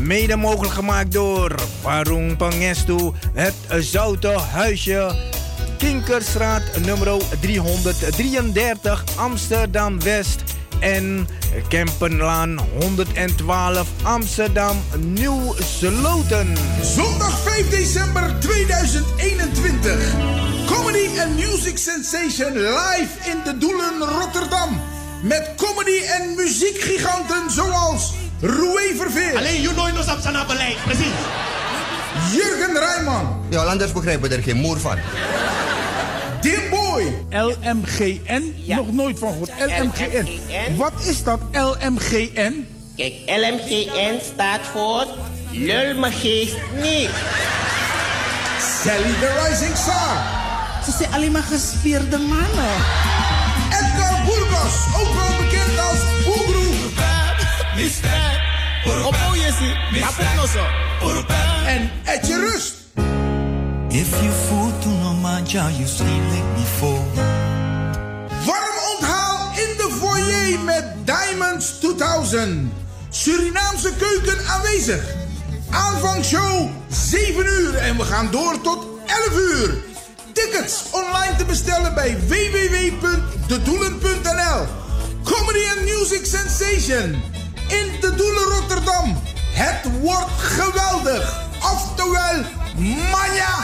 mede mogelijk gemaakt door Warung Pangestu, het Zoute Huisje, Kinkerstraat nummer 333 Amsterdam West en Kempenlaan 112 Amsterdam Nieuw Sloten. Zondag 5 december 2021. Comedy and Music Sensation live in de Doelen Rotterdam. Met comedy en muziekgiganten zoals Roué Verveer. Alleen you know op zijn beleid, precies. Jurgen Rijman. Ja, anders begrijpen we er geen moer van. Boy. LMGN? Nog nooit van gehoord. LMGN. Wat is dat, LMGN? Kijk, LMGN staat voor Lul me geest niet. Sally the Rising Star. Ze zijn alleen maar gespierde mannen. Edgar Burgos, ook wel bekend als Boegroe. Op Jesse, En Etje Rust. If you fool to no manja, you sleep like before. Warm onthaal in de foyer met Diamonds 2000. Surinaamse keuken aanwezig. Aanvangshow 7 uur en we gaan door tot 11 uur. Tickets online te bestellen bij www.dedoelen.nl. Comedy and Music Sensation de Doelen Rotterdam. Het wordt geweldig. Oftewel, manja.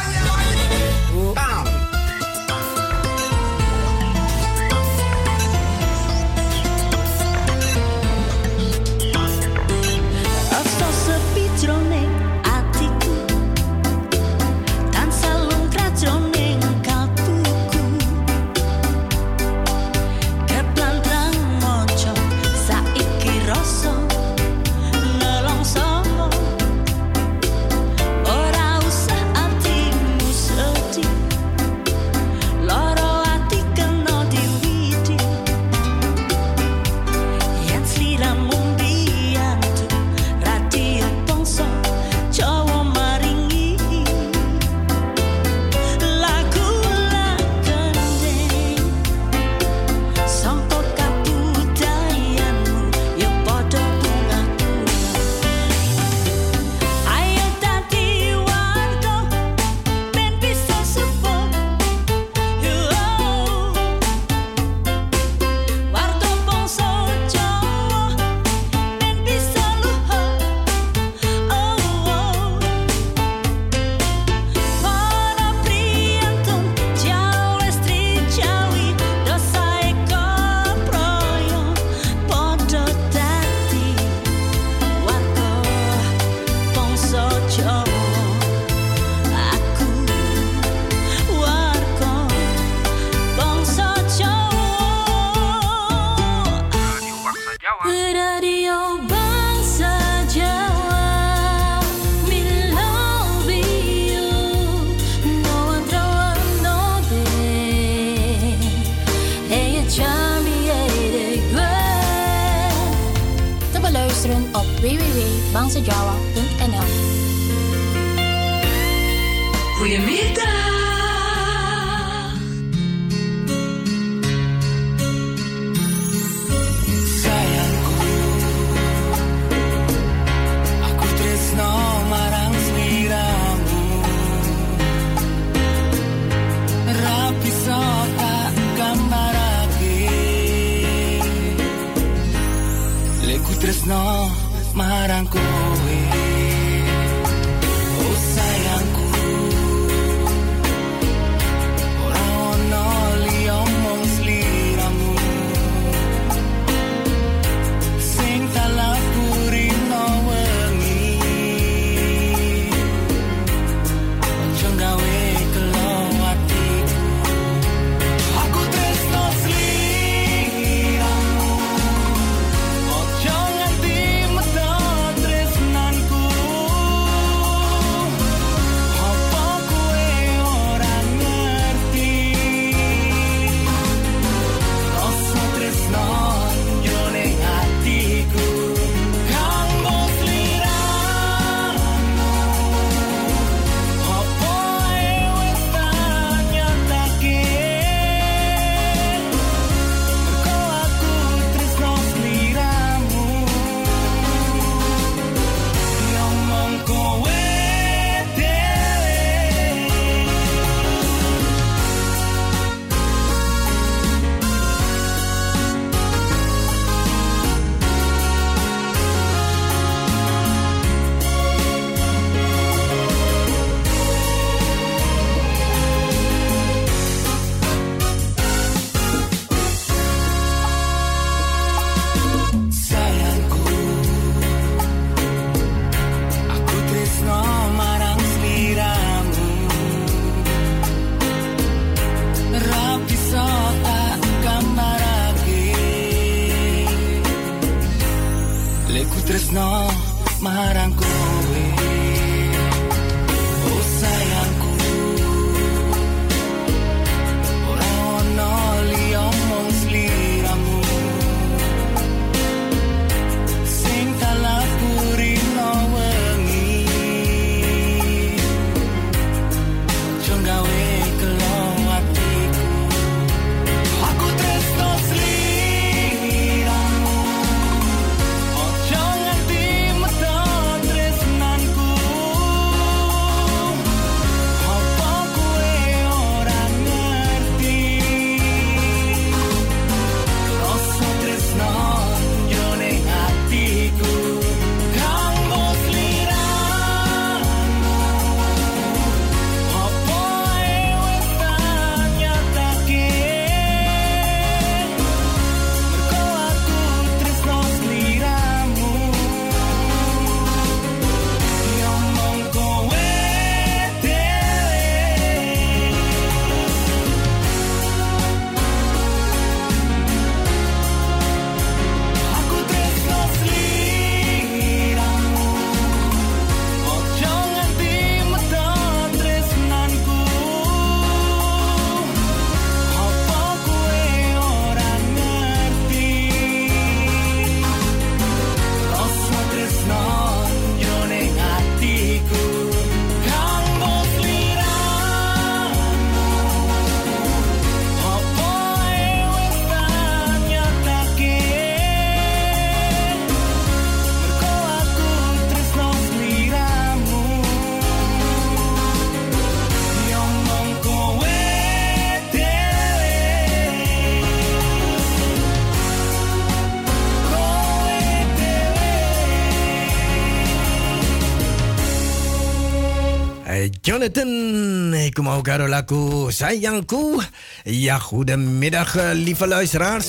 Jonathan, ik kom ook laku sayangku. Ja, goedemiddag eh, lieve luisteraars.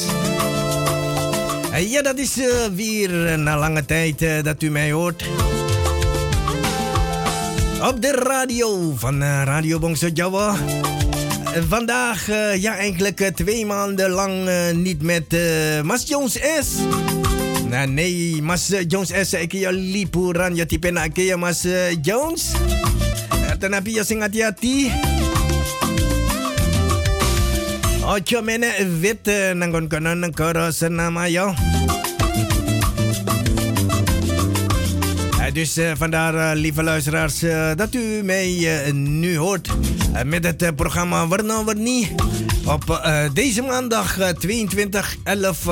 Eh, ja, dat is uh, weer na lange tijd dat u mij hoort. Op de radio van Radio Bongso Jawa. vandaag, ja, eigenlijk twee maanden lang niet met Mas Jones S. Nou, nee, Mas Jones S. Ik je lipuran, je type Mas Jones. Tanapi yo sing hati-hati. Ocho mene wit nangon kono negara senama yo. dus vandaar, lieve luisteraars, dat u mij nu hoort met het programma Warna Warnie. Op deze maandag 22 11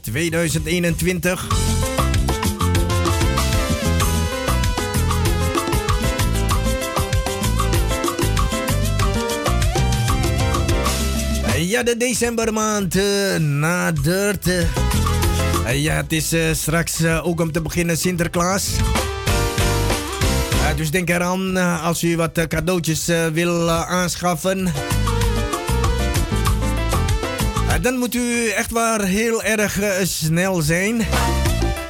2021. Ja, de decembermaand uh, nadert. Uh, ja, het is uh, straks ook om te beginnen Sinterklaas. dus denk eraan als u wat cadeautjes wil aanschaffen. dan moet u echt waar heel erg snel zijn.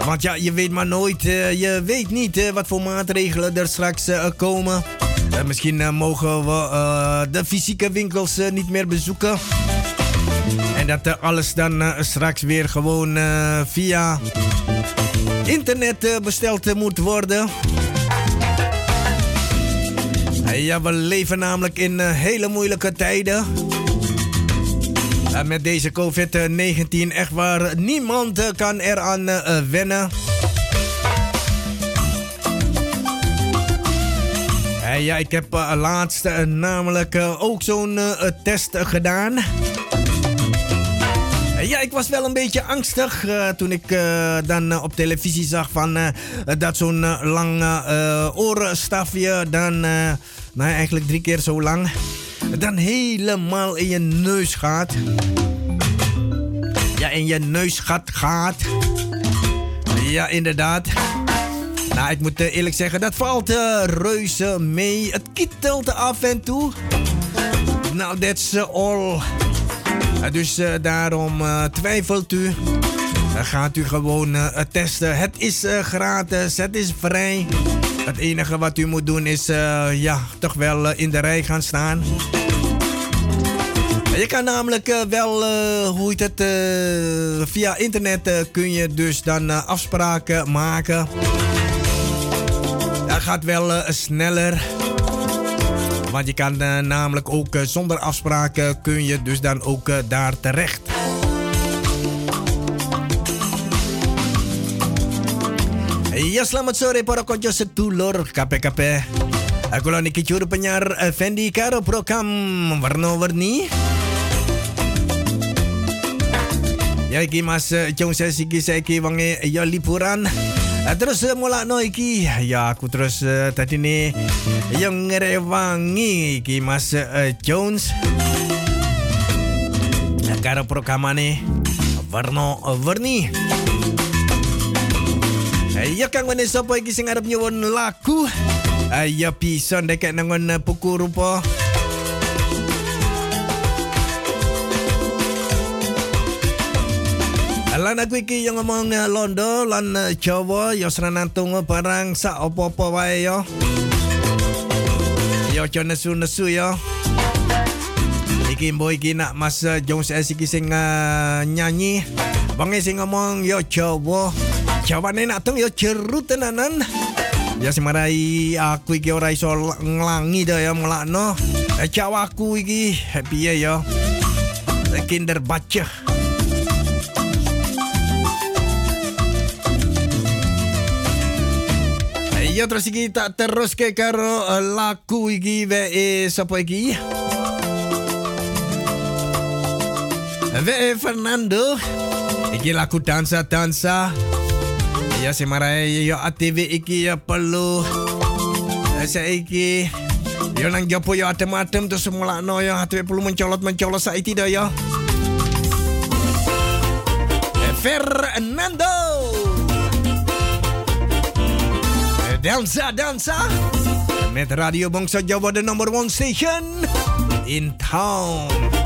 Want ja, je weet maar nooit, je weet niet wat voor maatregelen er straks komen. Uh, misschien uh, mogen we uh, de fysieke winkels niet meer bezoeken. En dat alles dan straks weer gewoon via internet besteld moet worden. Ja, we leven namelijk in hele moeilijke tijden. met deze COVID-19 echt waar niemand kan eraan wennen. Ja, ik heb uh, laatst uh, namelijk uh, ook zo'n test gedaan. Ja, ik was wel een beetje angstig toen ik dan op televisie zag van dat zo'n lang orenstafje dan, nou eigenlijk drie keer zo lang, dan helemaal in je neus gaat. Ja, in je neusgat gaat. Ja, inderdaad. Nou, ik moet eh, eerlijk zeggen, dat valt uh, reuze mee. Het kittelt af en toe. Nou, that's all. dus daarom twijfelt u. gaat u gewoon testen. Het is gratis, het is vrij. Het enige wat u moet doen is ja, toch wel in de rij gaan staan. Je kan namelijk wel, hoe heet het, via internet kun je dus dan afspraken maken. Gaat wel uh, sneller. Want je kan uh, namelijk ook uh, zonder afspraken kun je dus dan ook daar terecht. Ya selamat sore para konco setulur KPKP. Aku lo niki curu penyar Fendi karo program warna-warni. Ya iki Mas Jong sesi iki saiki wangi ya liburan. Terus mula no iki ya aku terus uh, tadi nih yang ngerewangi iki Mas uh, Jones. Karo programane Warno Warni. Ya kang wene sapa iki sing arep nyuwun lagu. Ya bisa ndekek nangon puku rupa. Lan aku iki yang ngomong Londo lan Jawa ya seranantung barang sak apa-apa wae ya. Ya aja nesu-nesu ya. Iki mbok iki nak Mas Jones S iki sing nyanyi. Bang sing ngomong ya Jawa. Jawane nak tung ya jeru tenanan. Ya semarai aku iki ora iso nglangi dah ya. Jawa iki piye ya. Kinder baca. Ya terus iki tak terus ke karo uh, lagu iki wae sapa iki? Fernando. Iki lagu dansa dansa. Ya si marai ya ATV iki ya perlu. Saya iki Ya nang jopo ya adem-adem terus mulakno ya ATV perlu mencolot-mencolot saiki dah ya. Fernando. Dansa, dansa. Met Radio Bangsa Jawa, de number one station in town.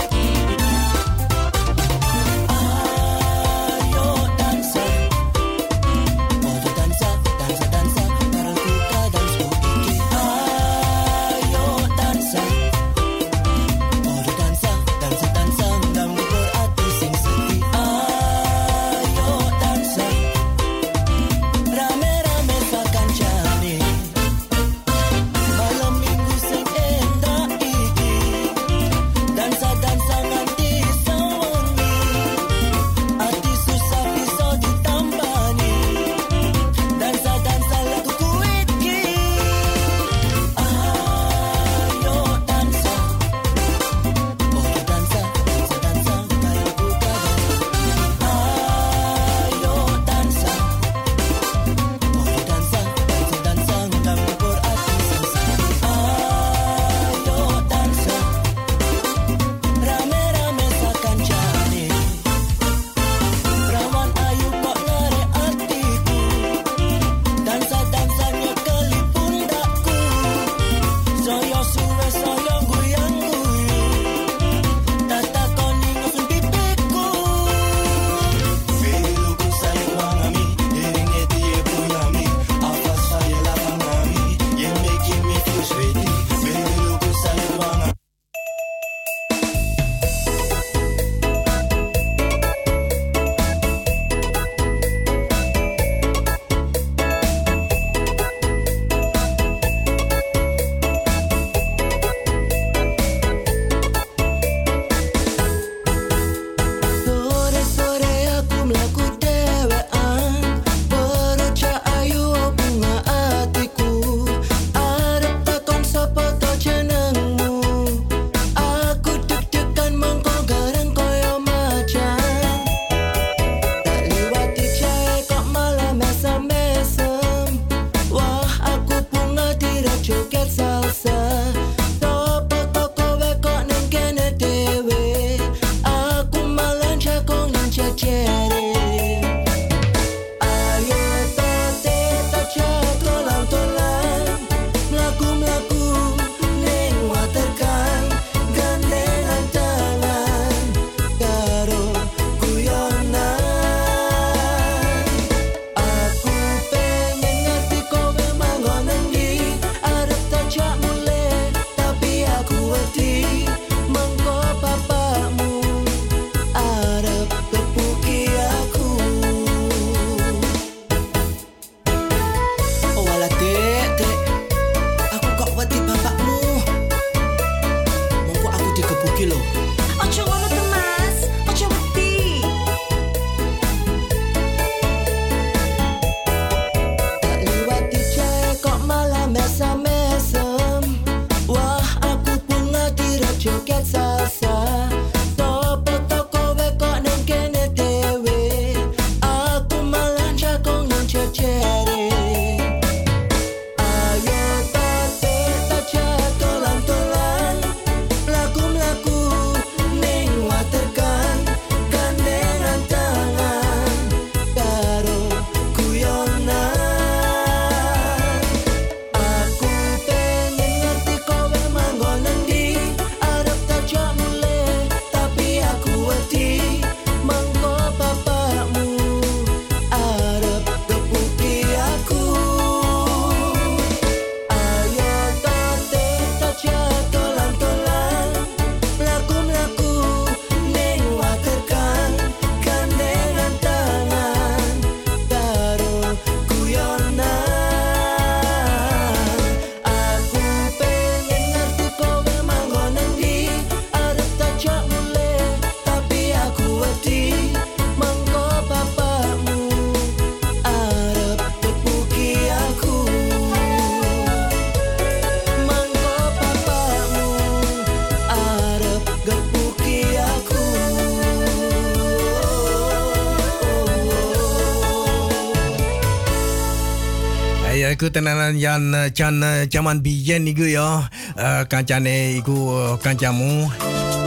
Tenanan yan uh, chan uh, caman biyen iku ya. Uh, kancane iku uh, kancamu.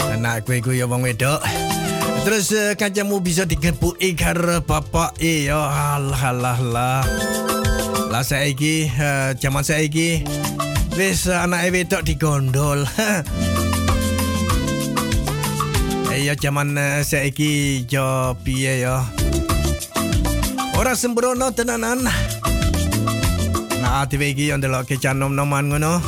Anak kowe iku ya wong wedok. Terus uh, kancamu bisa digepuki karo bapak e ya. Alah alah lah. Lah saiki uh, zaman saiki wis uh, anake wedok digondol. Eh ya zaman uh, saiki yo piye ya. Ora sembrono tenanan. Nah, tiba iki yang delok ke canom noman ngono.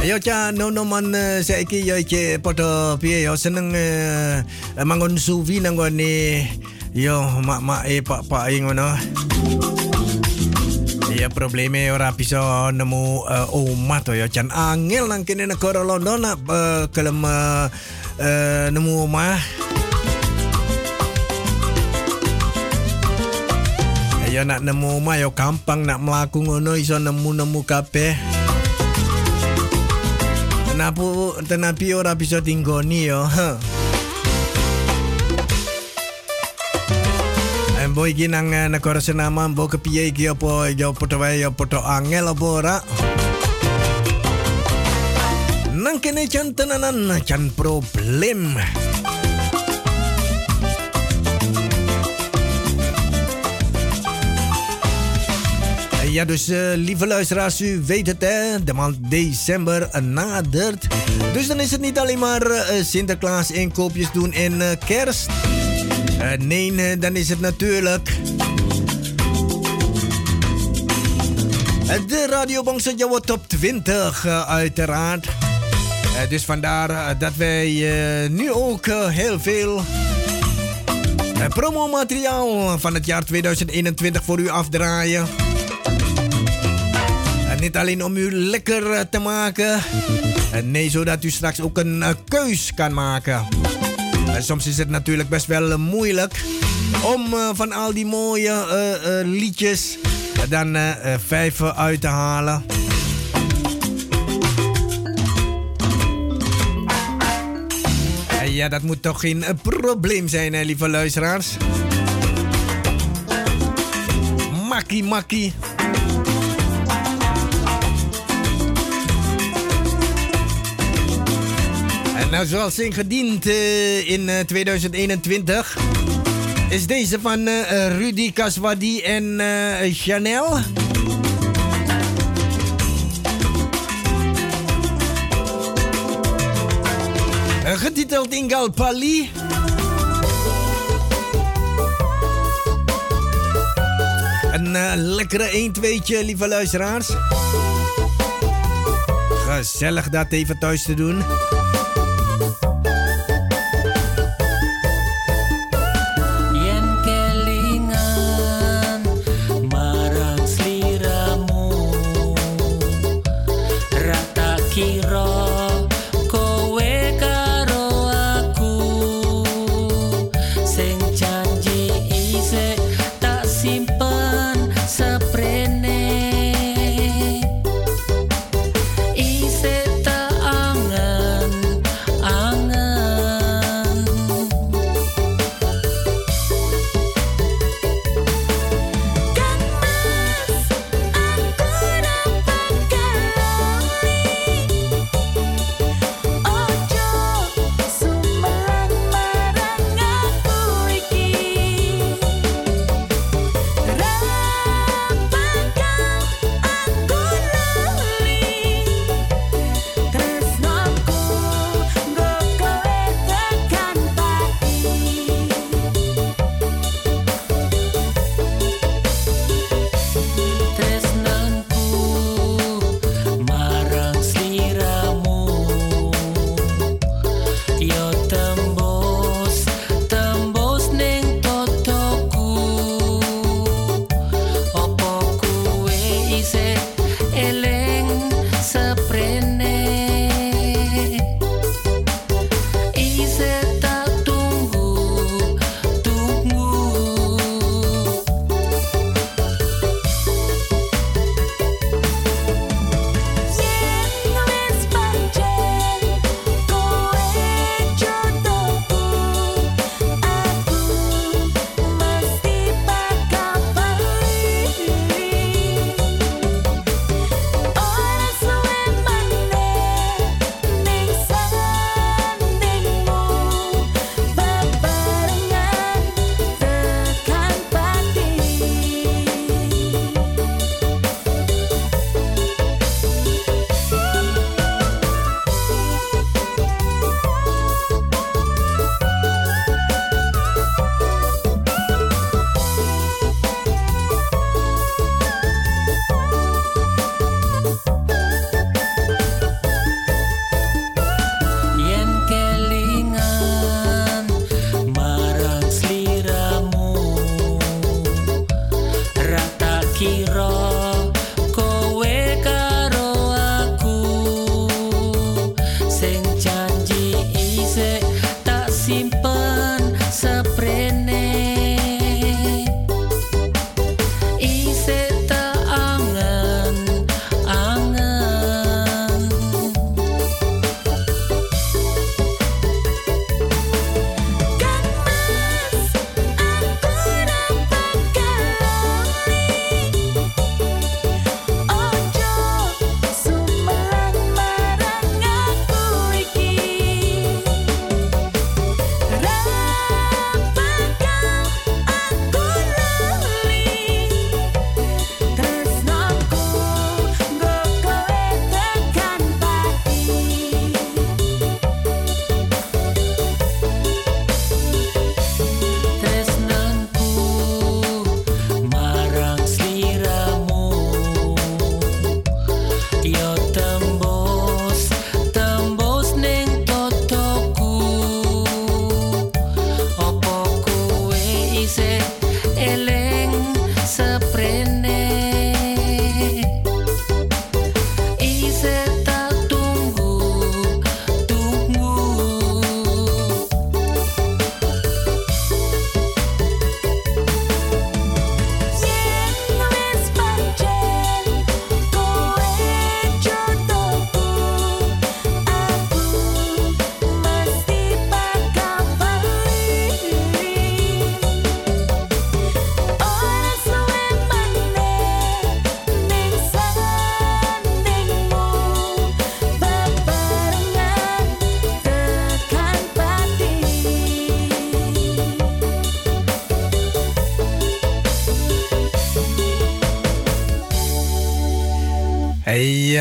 Ayo cha no noman uh, saiki yo iki padha piye yo seneng uh, mangon suvi nang ngene yo mak-mak e pak-pak e ngono. Ya probleme ora bisa nemu uh, omah to ya jan angel nang kene negara London nak kelem nemu omah. Ya nak nemu omah yo gampang nak mlaku ngono iso nemu-nemu kabeh. Tenapu tenapi ora bisa tinggoni yo. Embo iki nang eh, negara senama embo kepiye iki apa yo padha wae yo padha angel apa ora? Nang kene jan tenanan jan problem. Ja, dus uh, lieve luisteraars, u weet het hè, de maand december nadert. Dus dan is het niet alleen maar uh, Sinterklaas inkoopjes doen en uh, kerst. nee, dan is het natuurlijk... De Radio Bangsa Jawa Top 20 uiteraard. dus vandaar dat wij nu ook heel veel... promomateriaal van het jaar 2021 voor u afdraaien. Niet alleen om u lekker te maken. Nee, zodat u straks ook een keus kan maken. Soms is het natuurlijk best wel moeilijk om van al die mooie liedjes dan vijf uit te halen. Ja, dat moet toch geen probleem zijn, hè, lieve luisteraars. Makkie, makkie. Nou, zoals ingediend uh, in uh, 2021 is deze van uh, Rudy Kaswadi en Chanel. getiteld Ingal Pali. Een lekkere 1-2'tje, lieve luisteraars. Gezellig dat even thuis te doen.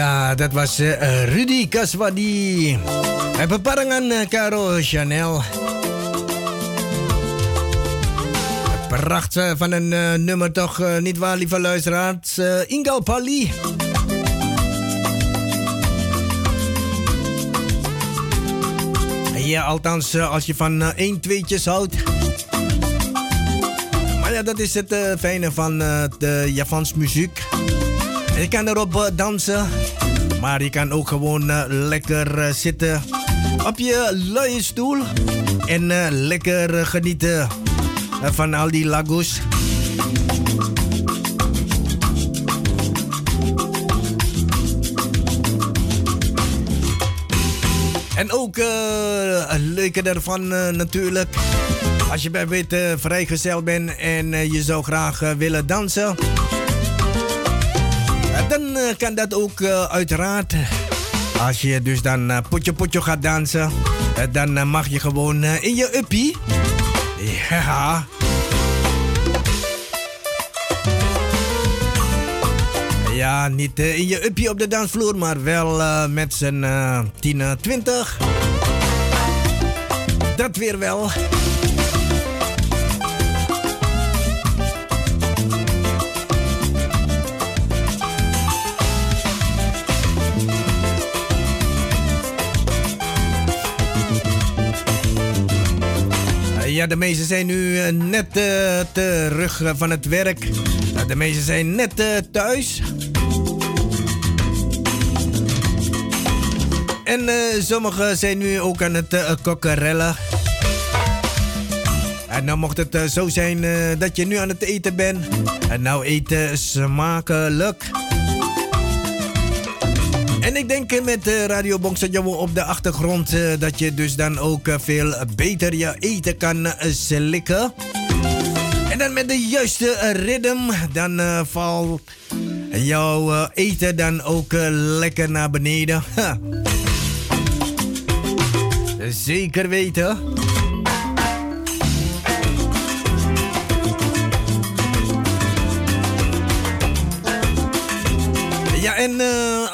Ja, dat was uh, Rudy Kaswadi. En beparengan uh, Caro Chanel. Pracht uh, van een nummer toch niet waar, lieve luisteraars. Ingal Pali. Ja, althans, als je van 1 tweetjes houdt. Maar ja, dat is het fijne van de Javans muziek. Je kan erop uh, dansen, maar je kan ook gewoon uh, lekker uh, zitten op je luie stoel en lekker genieten van al die lagos. En ook een leuke daarvan natuurlijk. Als je bijvoorbeeld vrijgezel bent en je zou graag willen dansen uh, kan dat ook uh, uiteraard. Als je dus dan uh, potje potje gaat dansen, dan mag je gewoon in je uppie. Ja. Ja, niet in je uppie op de dansvloer, maar wel met z'n 10, 20. Dat weer wel. Ja, de meesten zijn nu uh, net uh, terug uh, van het werk. de meesten zijn net thuis. En sommigen zijn nu ook aan het kokkerellen. En nou mocht het zo zijn dat je nu aan het eten bent. En nou eten smakelijk. En ik denk met Radio Bongsadjawo op de achtergrond dat je dus dan ook veel beter je eten kan slikken. En dan met de juiste ritme, dan valt jouw eten dan ook lekker naar beneden. Zeker weten. Ja, en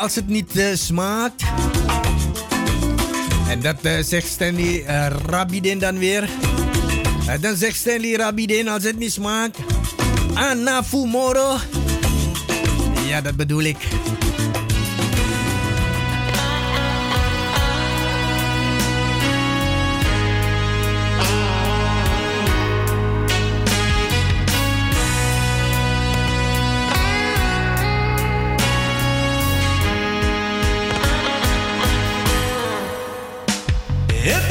als het niet uh, smaakt. En dat uh, zegt Stanley Rabidin dan weer. dan zegt Stanley Rabidin als het niet smaakt. Anafumoro. Ja, dat bedoel ik. If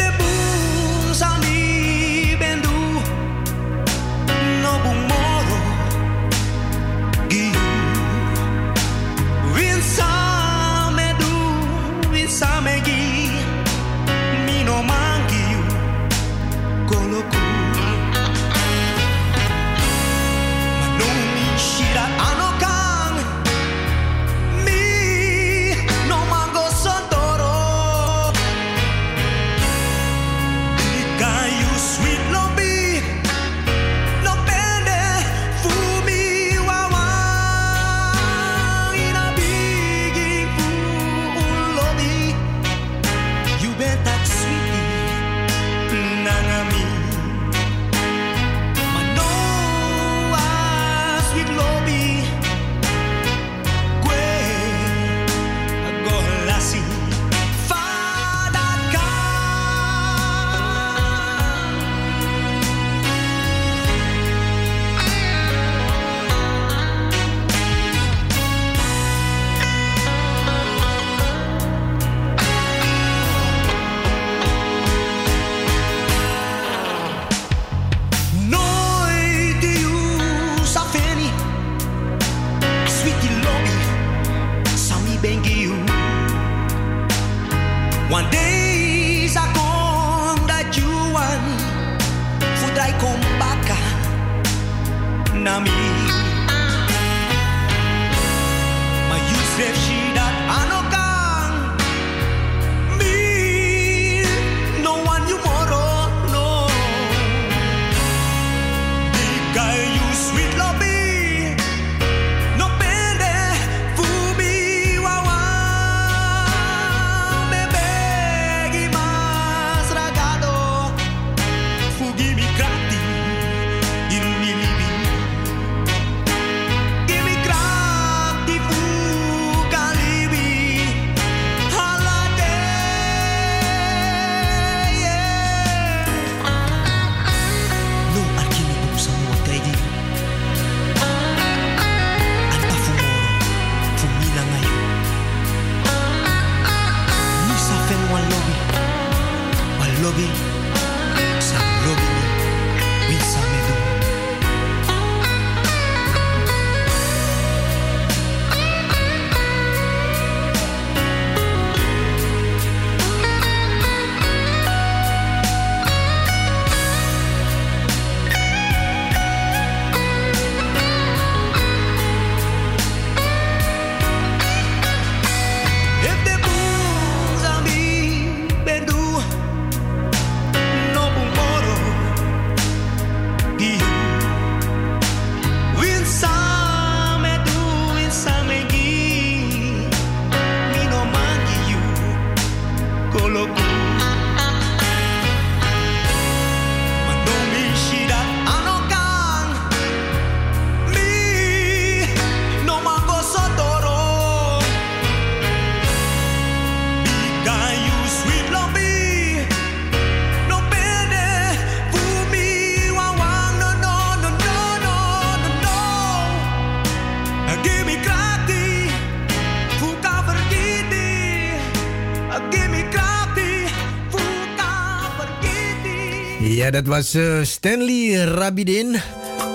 Dat was uh, Stanley Rabidin.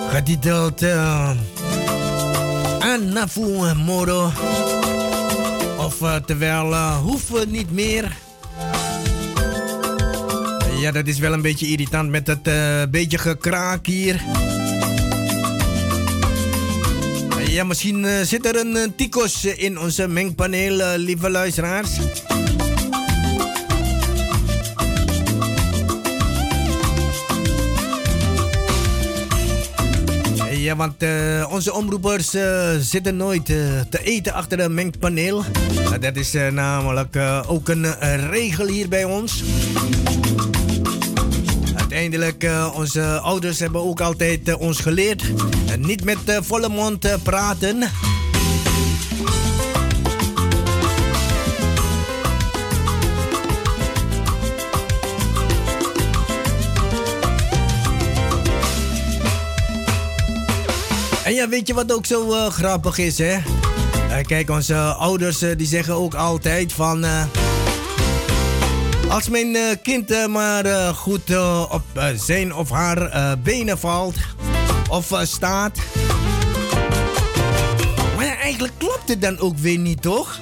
Getiteld uh, Anafu Moro. Of uh, terwijl uh, hoeven niet meer. Ja, dat is wel een beetje irritant met uh, beetje gekraak hier. Ja, misschien zit er een tikos in onze mengpaneel, lieve luisteraars. Want uh, onze omroepers uh, zitten nooit uh, te eten achter een mengpaneel. dat is namelijk ook een regel hier bij ons. Uiteindelijk, onze ouders hebben ook altijd ons geleerd. niet met volle mond praten. En ja, weet je wat ook zo uh, grappig is, hè? Uh, kijk, onze ouders uh, die zeggen ook altijd van... als mijn kind maar goed op zijn of haar benen valt of staat... Maar ja, eigenlijk klopt het dan ook weer niet, toch?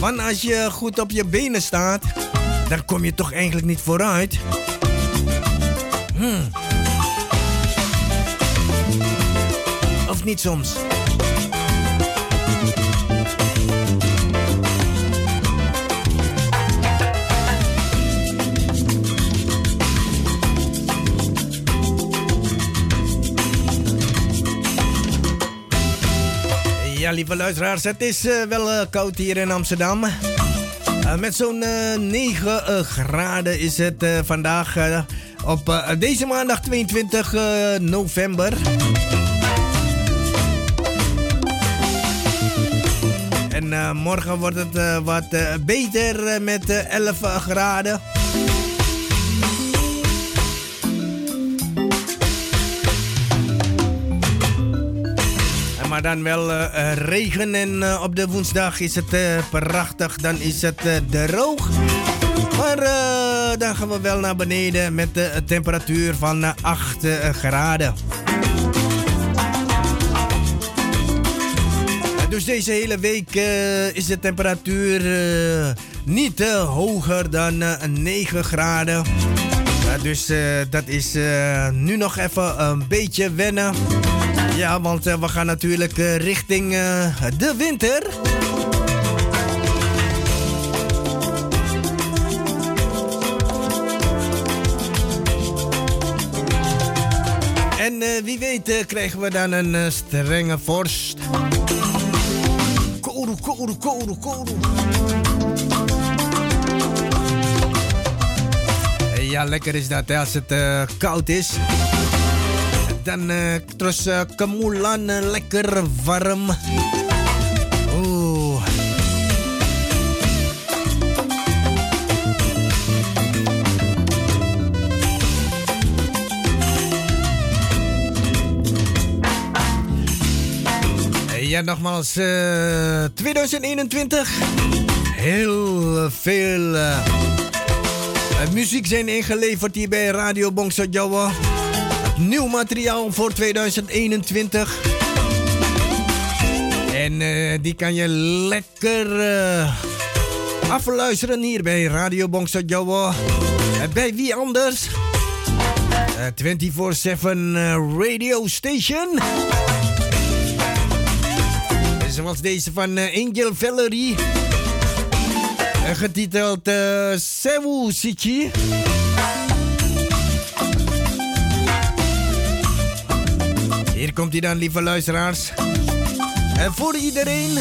Want als je goed op je benen staat, dan kom je toch eigenlijk niet vooruit. Hmm. Niet soms? Ja, lieve luisteraars, het is uh, wel uh, koud hier in Amsterdam. Uh, met zo'n 9 graden is het vandaag op deze maandag 22 november. En uh, morgen wordt het uh, wat uh, beter met 11 graden. Maar dan wel regen en op de woensdag is het prachtig. Dan is het droog. Maar dan gaan we wel naar beneden met de temperatuur van 8 graden. Dus deze hele week uh, is de temperatuur uh, niet uh, hoger dan 9 graden. dus dat is nu nog even een beetje wennen. Ja, want we gaan natuurlijk richting de winter. En wie weet krijgen we dan een strenge vorst. Koru. Ja, lekker is dat hè, als het uh, koud is. Dan uh, terus uh, lekker warm. Nogmaals, uh, 2021. Heel veel uh, muziek zijn ingeleverd hier bij Radio Bongso Jawa. Nieuw materiaal voor 2021. En die kan je lekker afluisteren hier bij Radio Bongso Jawa. bij wie anders? 24-7 Radio Station zoals deze van uh, Angel Valerie. Getiteld uh, Sewu Sichi. Hier komt hij dan, lieve luisteraars. En voor iedereen...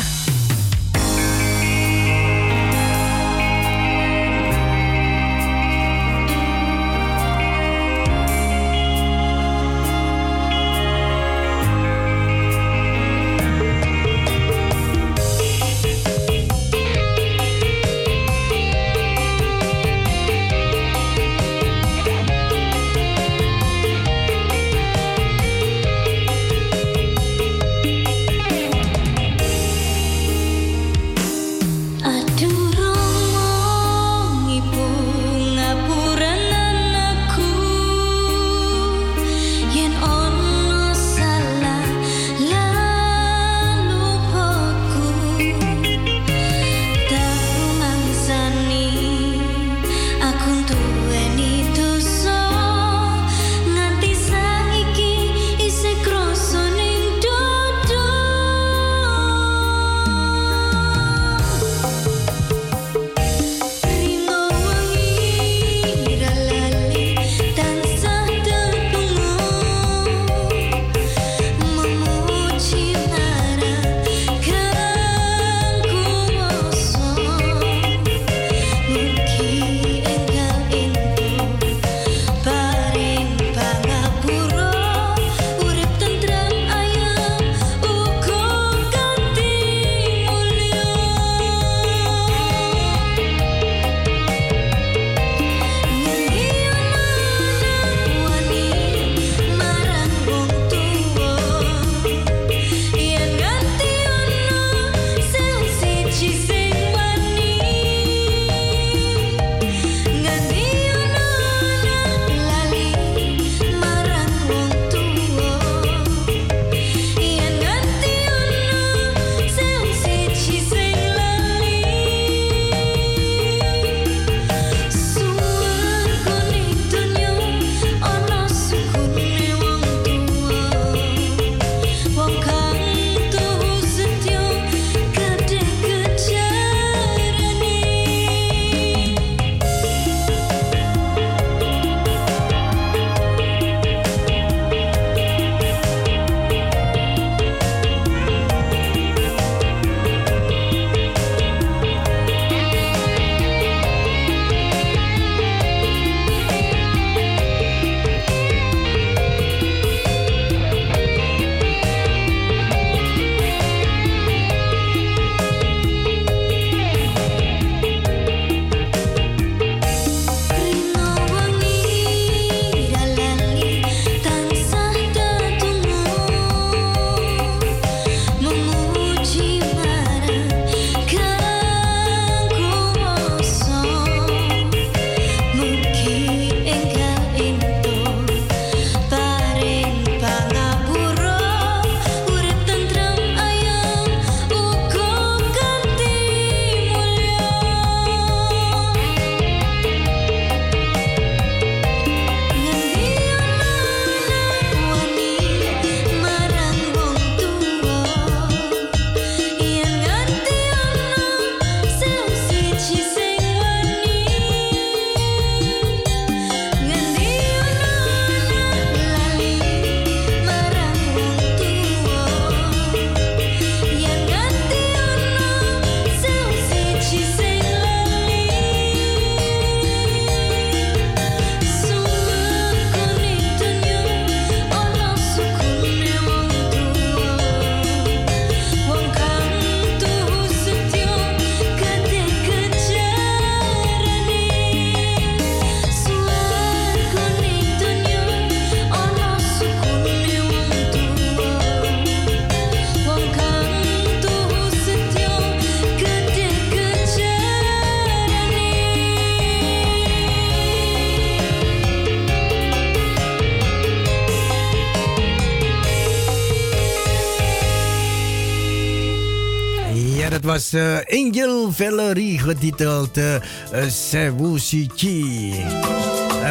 was uh, Angel Valerie getiteld uh,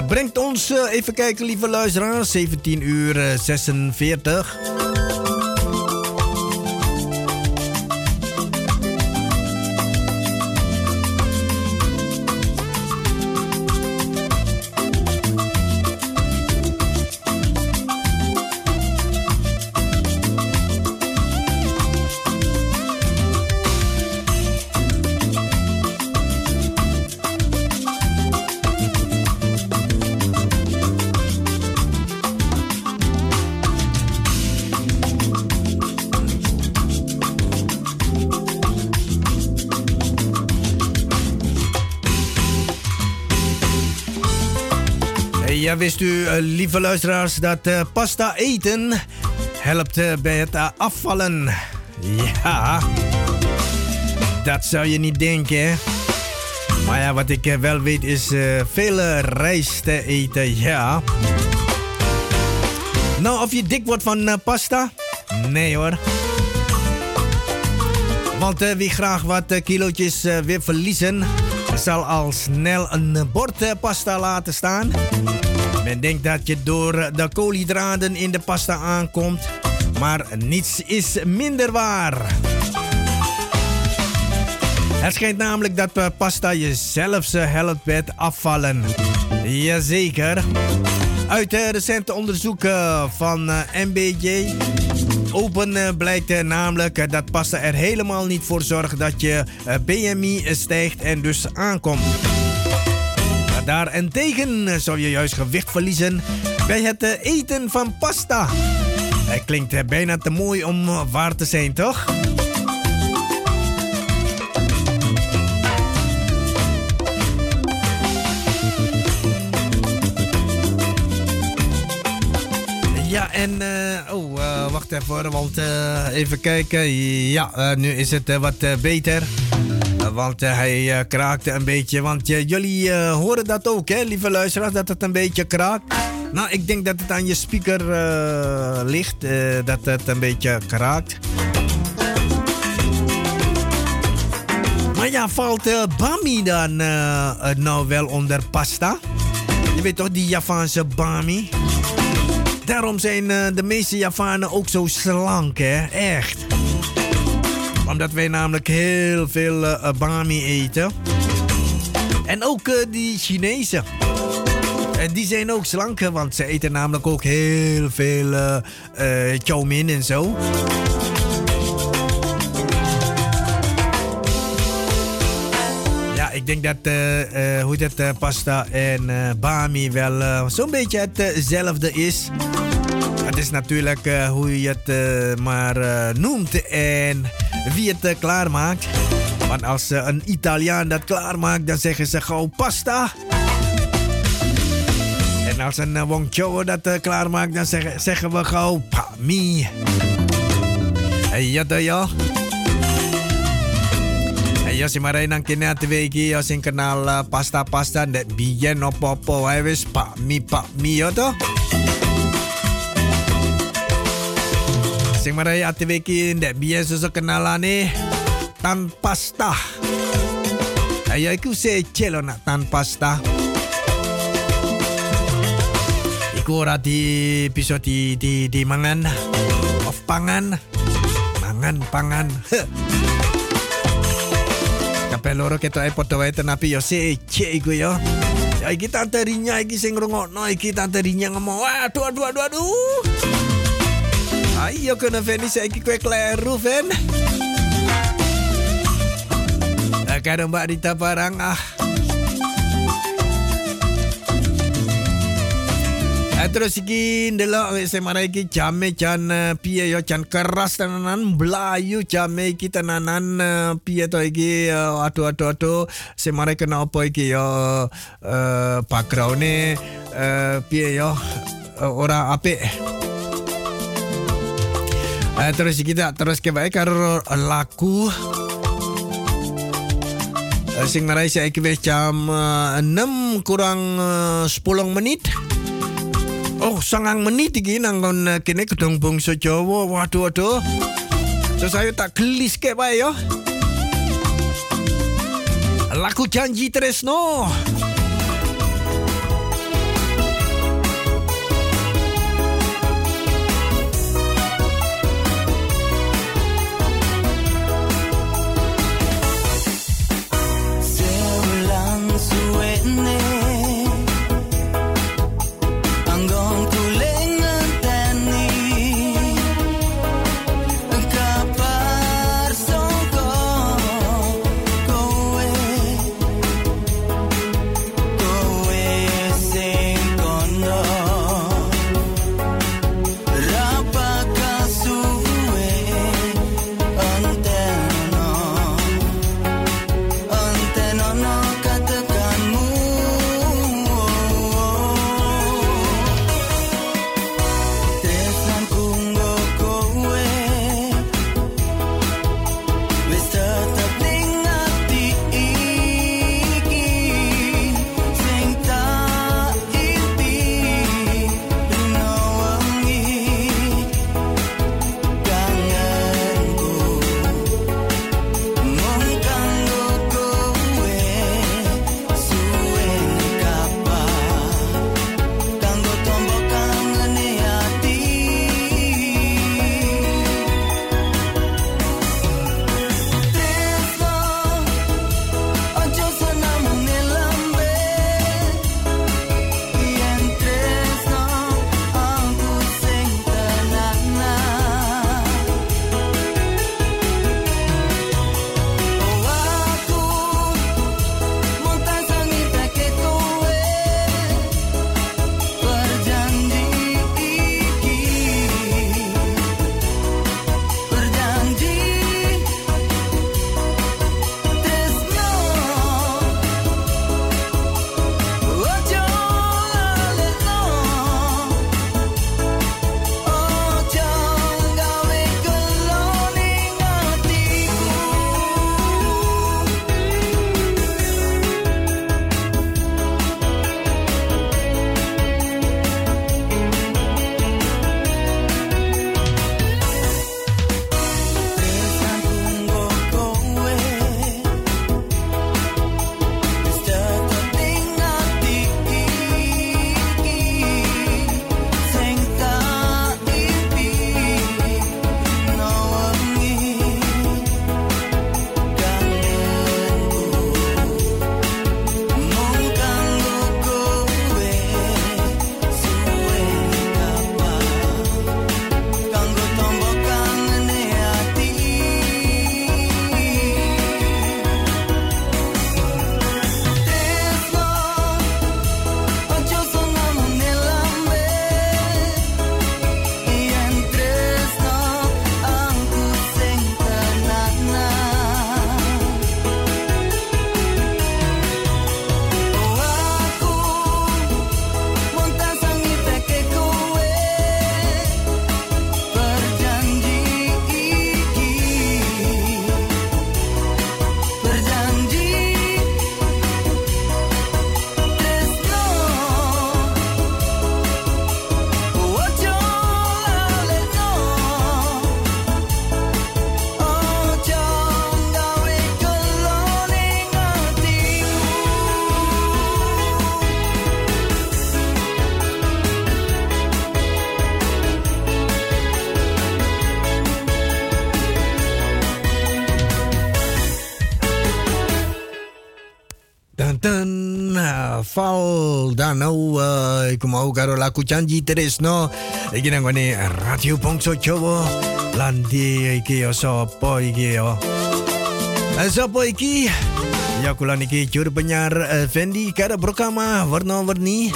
brengt ons, even kijken lieve luisteraars, 17 uur 46. Lieve luisteraars, dat uh, pasta eten helpt uh, bij het afvallen? Ja, dat zou je niet denken. Maar ja, wat ik wel weet is veel rijst te eten, ja. Nou, of je dik wordt van pasta? Nee hoor. Want wie graag wat kilootjes wil verliezen, zal al snel een bord pasta laten staan. Men denkt dat je door de koolhydraten in de pasta aankomt, maar niets is minder waar. Het schijnt namelijk dat pasta je zelfs helpt het afvallen. Jazeker. Uit recente onderzoeken van MBJ Open blijkt namelijk dat pasta er helemaal niet voor zorgt dat je BMI stijgt en dus aankomt. Daarentegen zou je juist gewicht verliezen bij het eh, eten van pasta. Het klinkt eh, bijna te mooi om eh, waar te zijn, toch? Ja, en. Oh, wacht even, want even kijken. Ja, nu is het wat beter. Want uh, hij uh, kraakte een beetje. Want uh, jullie horen dat ook, hè, lieve luisteraars, dat het een beetje kraakt. Nou, ik denk dat het aan je speaker ligt, dat het een beetje kraakt. Maar ja, valt Bami dan nou wel onder pasta? Je weet toch, die Javaanse Bami? Daarom zijn de meeste Javanen ook zo slank, hè? Echt omdat wij namelijk heel veel uh, bami eten. En ook uh, die Chinezen. En die zijn ook slanker, want ze eten namelijk ook heel veel uh, chow mein en zo. Ja, ik denk dat hoe dat pasta en bami wel zo'n beetje hetzelfde is. Het is natuurlijk hoe je het maar noemt en wie het uh, klaarmaakt. Want als uh, een Italiaan dat klaarmaakt, dan zeggen ze gewoon pasta. En als een uh, Wong dat klaarmaakt, dan zeggen, zeggen we gewoon pami. Ja, dat ja. Ja, si maray nang kinatibeki yo sing kenal uh, pasta-pasta ndak biyen opo-opo wae wis pak mi pak mi yo to. Sing maray atibeki ndak biyen susu kenalane tan pasta. Ayo iku se celo nak tan pasta. Iku ora di bisa di di di mangan of pangan. Mangan pangan. Kabeh loro ketok e padha wae tenapi yo sece iku yo. Ya iki tante Rinya iki sing ngrungokno iki tante Rinya ngomong waduh aduh aduh aduh. Ayo kena Fanny saiki kowe kleru Fen. Kadang Mbak Rita barang ah. terus iki ndelok semana iki jame jan piye yo jan keras tenanan blayu jame iki tenanan piye to iki aduh aduh aduh semana kena apa iki yo background uh, piye yo uh, ora apik uh, terus kita terus ke baik karo laku sing marai saya wis jam uh, 6 kurang uh, 10 menit Oh, sangang menit iki nang kene gedung bangsa Jawa. Waduh, waduh. Terus saya tak gelis kek wae yo. Laku janji Tresno. and dan nou uh, ik mau karo laku janji no iki nang radio Bongso Jawa lan di iki yo sapa iki yo sapa iki ya kula niki juru penyiar uh, Fendi karo Brokama warna-warni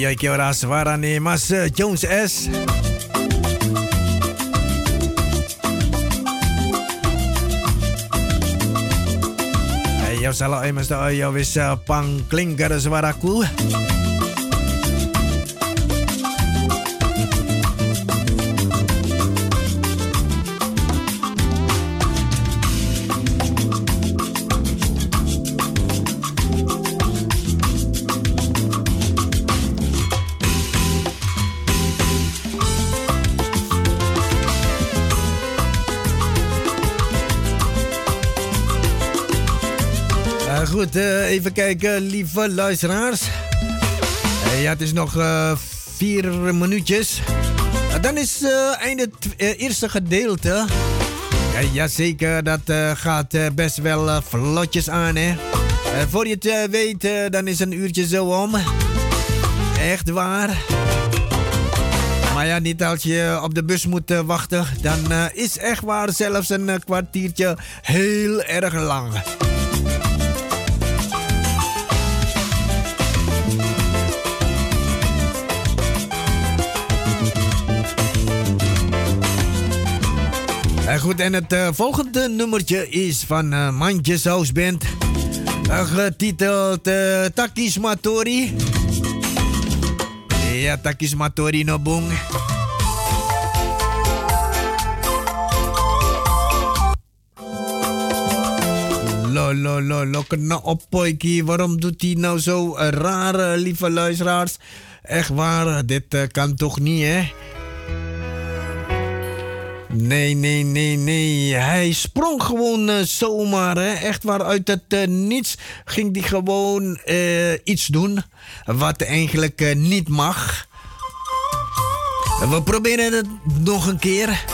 Ya iki ora suarane Mas Jones S. salah eh mesti ayo bisa pangkling karo suaraku. Even kijken, lieve luisteraars. Uh, ja, het is nog uh, vier minuutjes. dan is einde het eerste gedeelte. Ja, jazeker, dat gaat best wel vlotjes aan, hè. voor je het weet, dan is een uurtje zo om. Echt waar. Maar ja, niet als je op de bus moet wachten. Dan is echt waar zelfs een kwartiertje heel erg lang. Goed, en het uh, volgende nummertje is van uh, Mandjes Band. Uh, getiteld uh, Takis Matori. Ja, Takis Matori no boom. Lo, lo, lo, lo, kena op, poikie. Waarom doet hij nou zo raar, lieve luisteraars? Echt waar, dit kan toch niet, hè? Nee, nee, nee, nee. Hij sprong gewoon uh, zomaar. Hè? Echt waar, uit het uh, niets ging hij gewoon uh, iets doen. Wat eigenlijk niet mag. We proberen het nog een keer.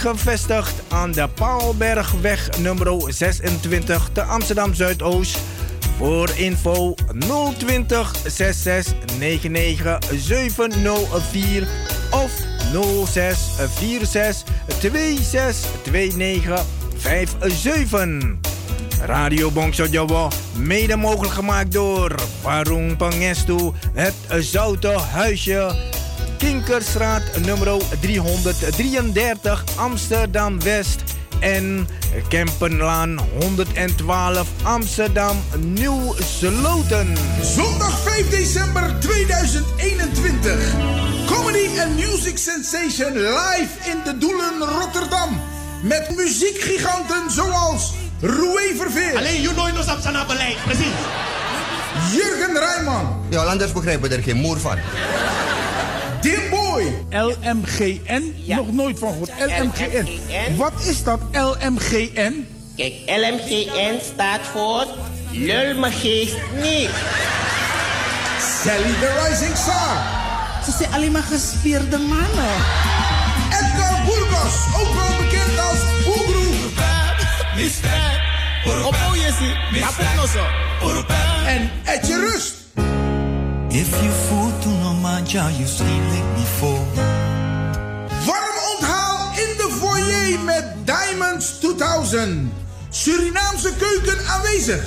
Gevestigd aan de Paalbergweg nummer 26 te Amsterdam Zuidoost. Voor info 020 66 99 704 of 06 46 26 29 57. Radio Bongso Jawa, mede mogelijk gemaakt door Warung Pangestu, het Zoute Huisje Kinkerstraat nummer 333 Amsterdam West en Kempenlaan 112 Amsterdam Nieuw Sloten. Zondag 5 december 2021. Comedy and Music Sensation live in de Doelen Rotterdam. Met muziekgiganten zoals Roué Verveer. Alleen you know op zijn beleid, precies. Jurgen Rijman. Ja, anders begrijpen er geen moer van. Dimboy. LMGN? Nog nooit van gehoord. LMGN. Wat is dat, LMGN? Kijk, LMGN staat voor Lul me geest niet. Sally the Rising Star. Ze zijn alleen maar gespierde mannen. Edgar Burgos, ook wel bekend als Boegroe. Op Jesse, En Etje Rust. If you fool to no manja, you sleep like before. Warm onthaal in de foyer met Diamonds 2000. Surinaamse keuken aanwezig.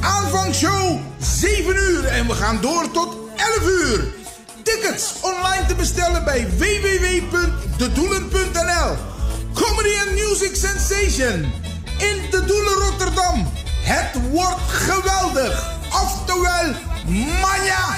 Aanvangshow 7 uur en we gaan door tot 11 uur. Tickets online te bestellen bij www.dedoelen.nl. Comedy and Music Sensation in de Doelen Rotterdam. Het wordt geweldig. Oftewel Manja!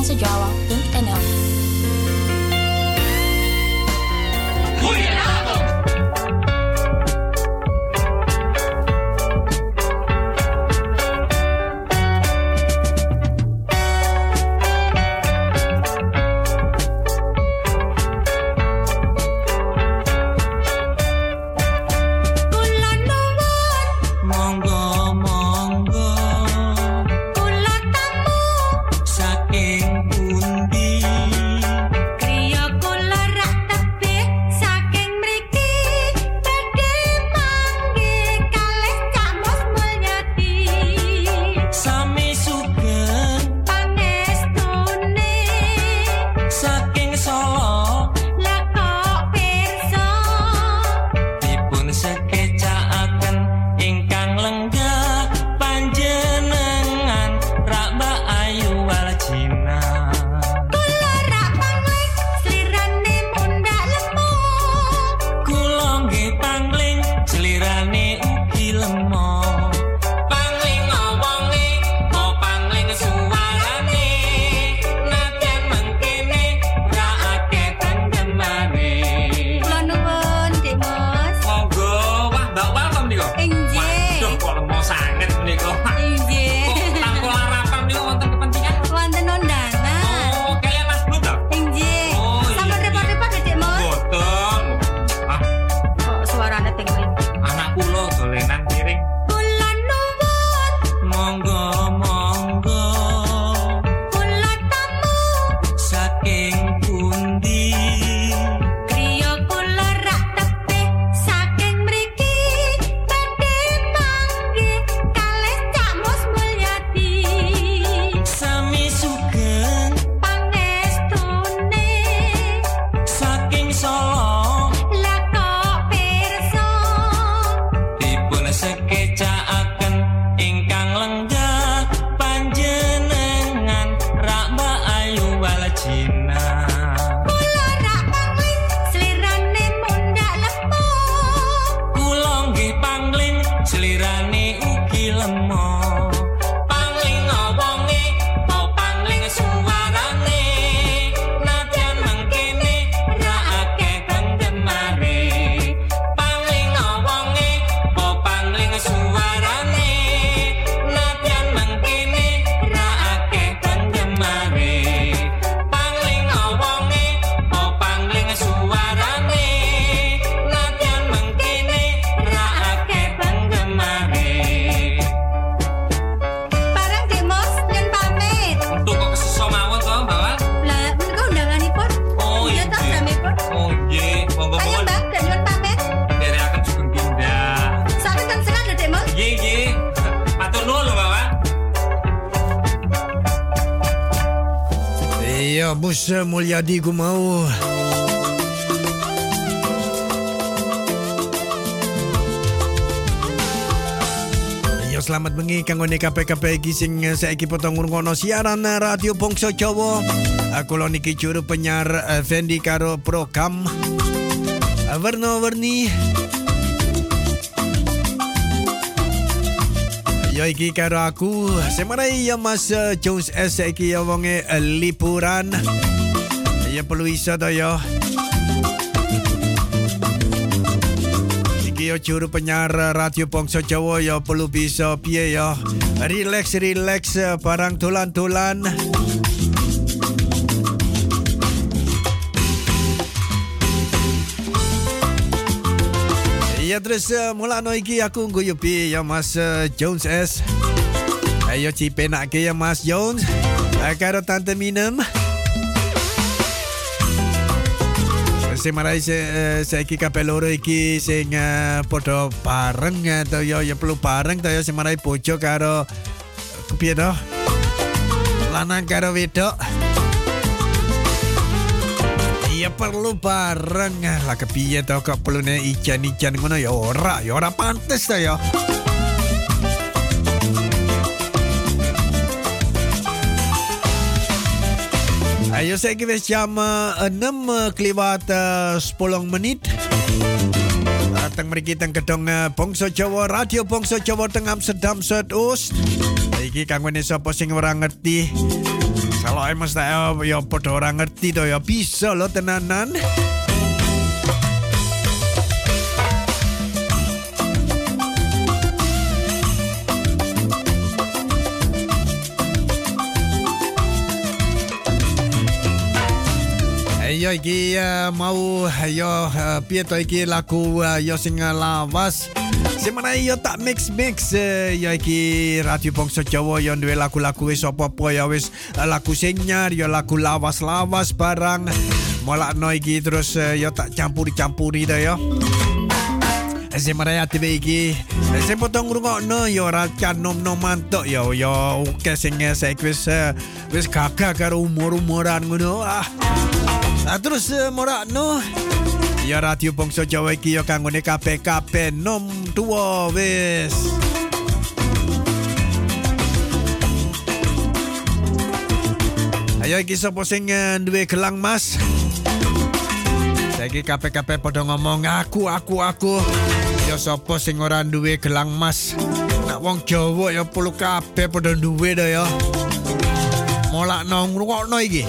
langsung jawab Mulyadi ku mau. Yo selamat bengi kanggo KPKP iki sing saiki potong ngono siaran radio Bangsa Jawa. Aku lo niki juru penyar Fendi karo program Warna-warni. Ya iki karo aku Semarai ya Mas Jones S iki ya wonge liburan Iso to ya Iki ya juru penyar radio Bangsa Jawa ya perlu bisa piye ya Relax relax barang tulan-tulan Ya terus uh, mula no iki aku ngguyu pi ya Mas uh, Jones S. Ayo cipe nak ke ya Mas Jones. Uh, karo tante minum. Saya marai saya saya iki kapeloro iki sing uh, podo bareng atau yo ya perlu bareng to yo semarai bojo karo piye to? Lanang karo wedok. ya perlu bareng lah kepiye to kok perlu ne ijan-ijan ngono ya ora ya ora pantes to ya Ayo saya kira jam 6 keliwat 10 menit. Datang mari kita gedung Bongso Jawa Radio Bongso Jawa Tengah Amsterdam Zuidoost. Iki kanggo sapa sing ora ngerti. Kalau emang saya ya podo orang ngerti to bisa lo tenanan. yo iki eh, mau eh, yo eh, pieto iki lagu yo sing lawas? Sing yo tak mix mix yo iki radio bangsa Jawa yo duwe lagu-lagu wis apa-apa ya wis lagu senyar yo lagu lawas-lawas barang. Molak no iki terus yo tak campuri-campuri to yo Si Maria TV iki Si potong ngurungok no Yo racan nom nom mantok Yo yo Oke sing ngesek wis Wis gagah karo umur-umuran Ngono. Ah. Nah, terus uh, morakno Ya radio bangsa Jawa iki ya kanggone kabeh-kabeh nom tuwa wis. Ayo iki sapa sing uh, duwe gelang mas? Saiki kabeh-kabeh padha ngomong aku aku aku. Ya sapa sing ora duwe gelang mas? Nak wong Jawa ya perlu kabeh padha duwe to ya. Molakno ngrungokno iki.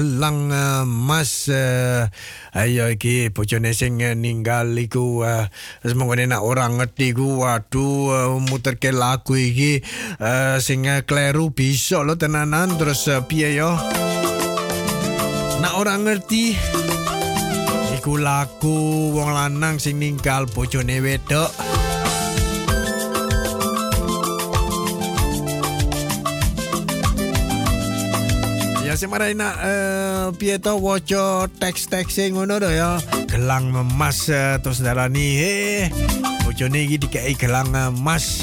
Kelang uh, mas uh, ayo iki bojone sing uh, ninggal iku uh, semongone nak orang ngerti ku waduh uh, muterke lagu iki uh, sing uh, kleru bisa lo tenanan terus uh, piye yo? Nak orang ngerti iku lagu wong lanang sing ninggal bojone wedok Ya semarai nak uh, piye to waca teks-teks sing ngono to ya. Gelang emas uh, terus darani he. Bojone iki dikai gelang emas.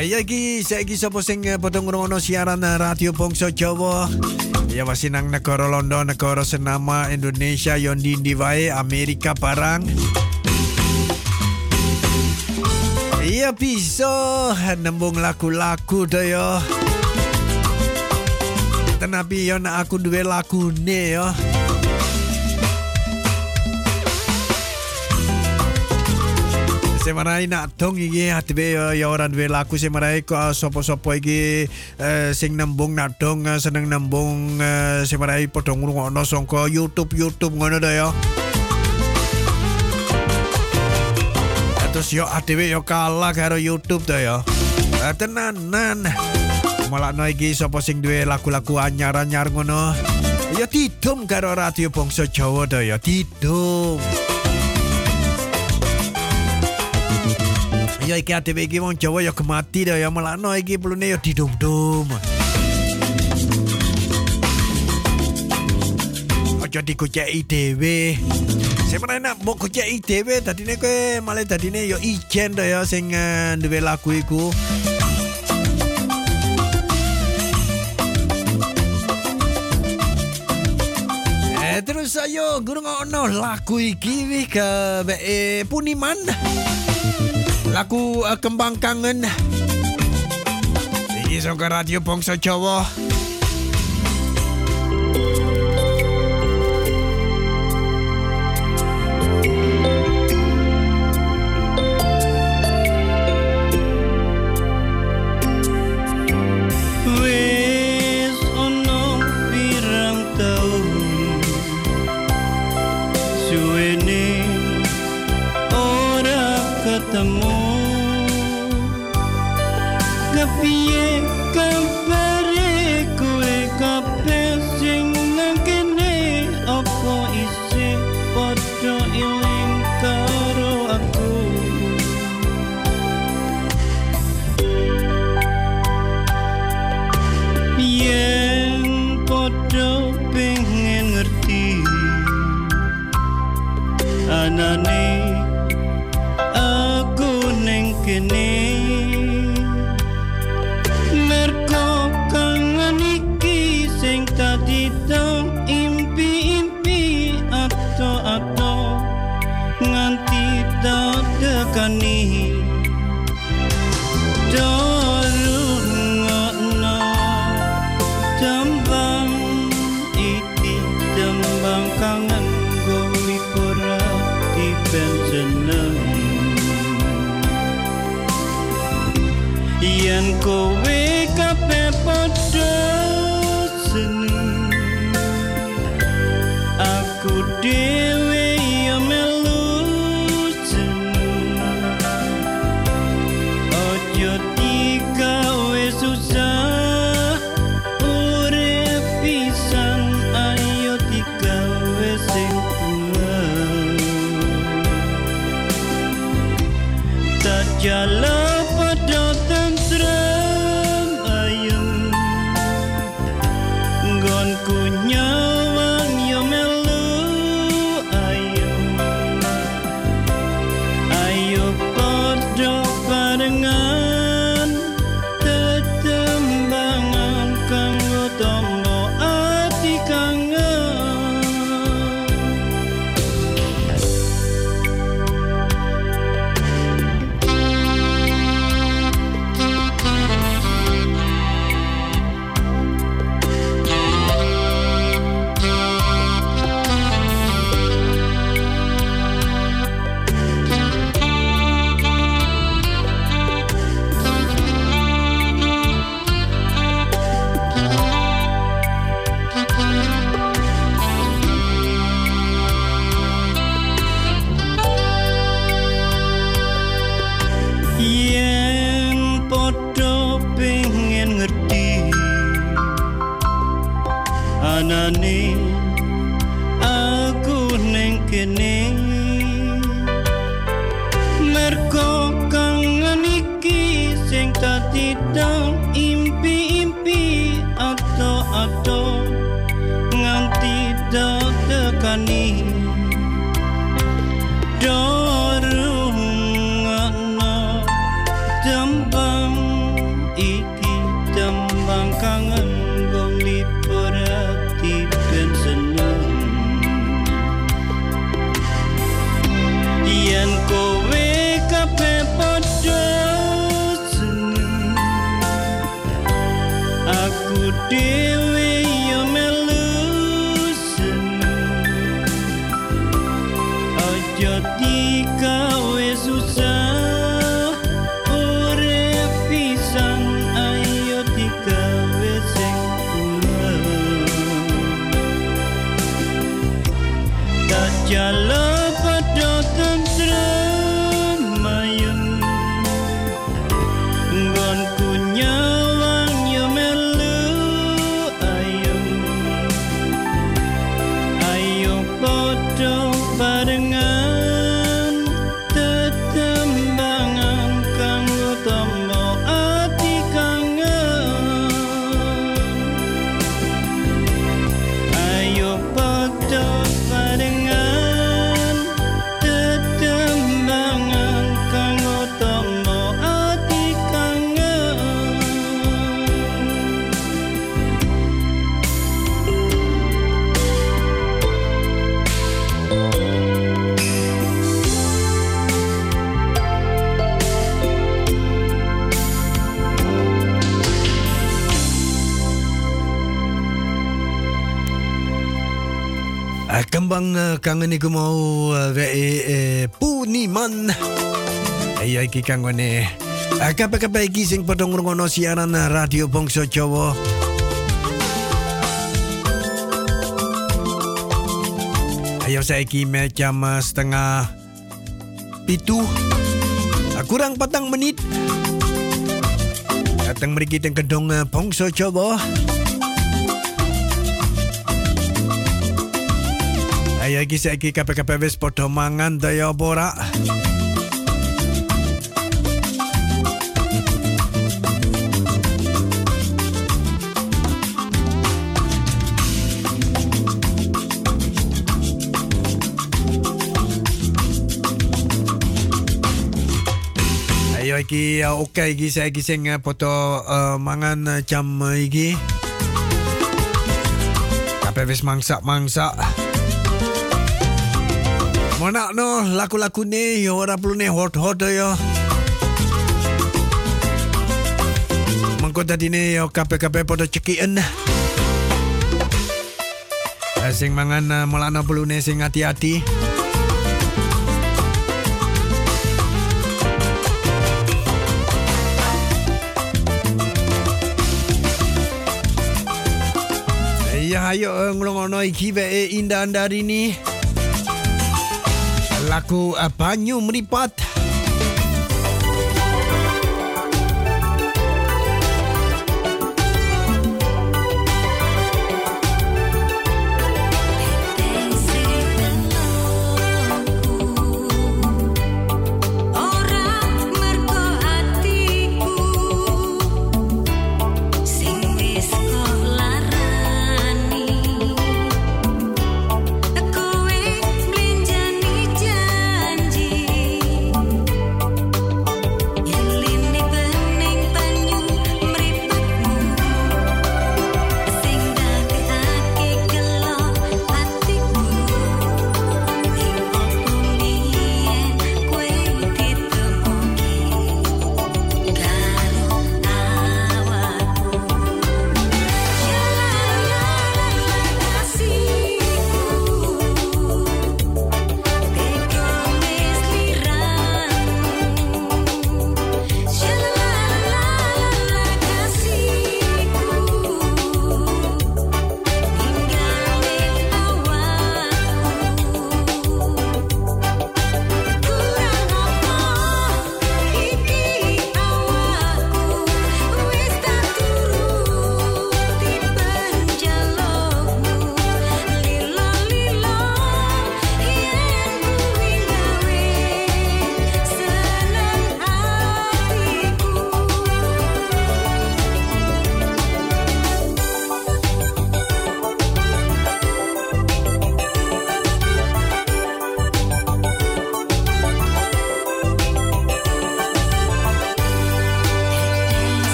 Ya iki saiki sapa sing padha ngrungokno siaran radio Bangsa Jawa. Ya masih nang negara London, negara senama Indonesia, yon di ndi wae Amerika barang. Iya bisa nembung lagu-lagu to yo. Tenapi yo nak aku duwe lagune yo. Semarai nak dong iki hatibe ya ora duwe lagu semarai kok sapa-sapa iki eh, sing nembung nak dong eh, seneng nembung eh, semarai padha ngrungokno sangka YouTube YouTube ngono to ya. Terus yo adewe yo kalah karo YouTube to ya. Eh, tenanan. Malah no iki sapa sing duwe lagu-lagu anyar-anyar ngono. Ya didum karo radio Bangsa Jawa to ya didum. Ya iki ATV iki wong Jawa ya kemati dah ya melano iki pelune ya didum-dum. Aja dikuceki dhewe. Sebenarnya nak mau kuceki dhewe dadine kowe malah dadine ya ijen dah ya sing uh, duwe lagu iku. Eh terus ayo guru ngono lagu iki wih ke Puniman lagu uh, Kembang Kangen. Ini sangka radio Bangsa Jawa. ngerti. Anane aku neng kene. Merko kangen iki sing tadi dong impi-impi ato-ato nganti dong tekani. Dong tekani kangen iku mau we e Puniman. Ayo iki kanggone kabeh-kabeh iki sing padha ngrungokno siaran Radio Bangsa Jawa. Ayo saiki jam setengah pitu kurang patang menit datang mriki teng gedung Bangsa Jawa. Ayo iki saiki kabeh-kabeh wis padha mangan daya ora? Ayo iki oke okay, iki saiki sing padha uh, mangan jam iki. Kabeh wis mangsak-mangsak. Ngonak no laku-laku ni Ya orang perlu ni hot-hot ya Mengkut tadi ni ya kape-kape pada cekian eh, Sing mangan eh, mulana perlu sing ati-ati. Eh, ya ayo ngulung-ngulung iki ve indah-indah ini. Ni laku banyu meripat.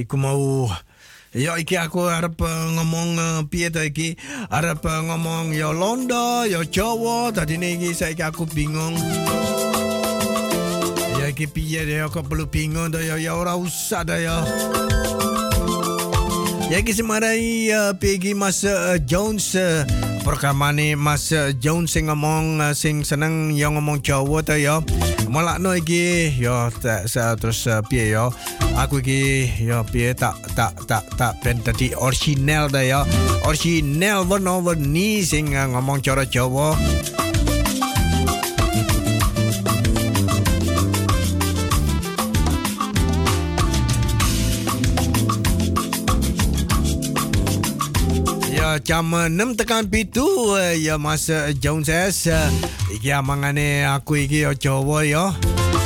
Iku mau Ya iki aku harap uh, ngomong uh, piye to iki? Harap uh, ngomong ya Londo, ya Jawa. Tadi iki saiki aku bingung. Ya iki piye ya kok perlu bingung to ya ya ora usah dah ya. Ya iki semarai uh, pigi Mas uh, Jones uh, perkamane Mas uh, Jones sing ngomong uh, sing seneng yang ngomong Jawa to ya. Malakno iki sa, terus uh, piye ya. Aku iki ya piye tak tak tak tak ben tadi original dah ya. Original warna warni sing uh, ngomong cara Jawa. Jam 6 tekan pitu eh, ya masa Jones S. Iki amangane aku iki ya Jawa ya.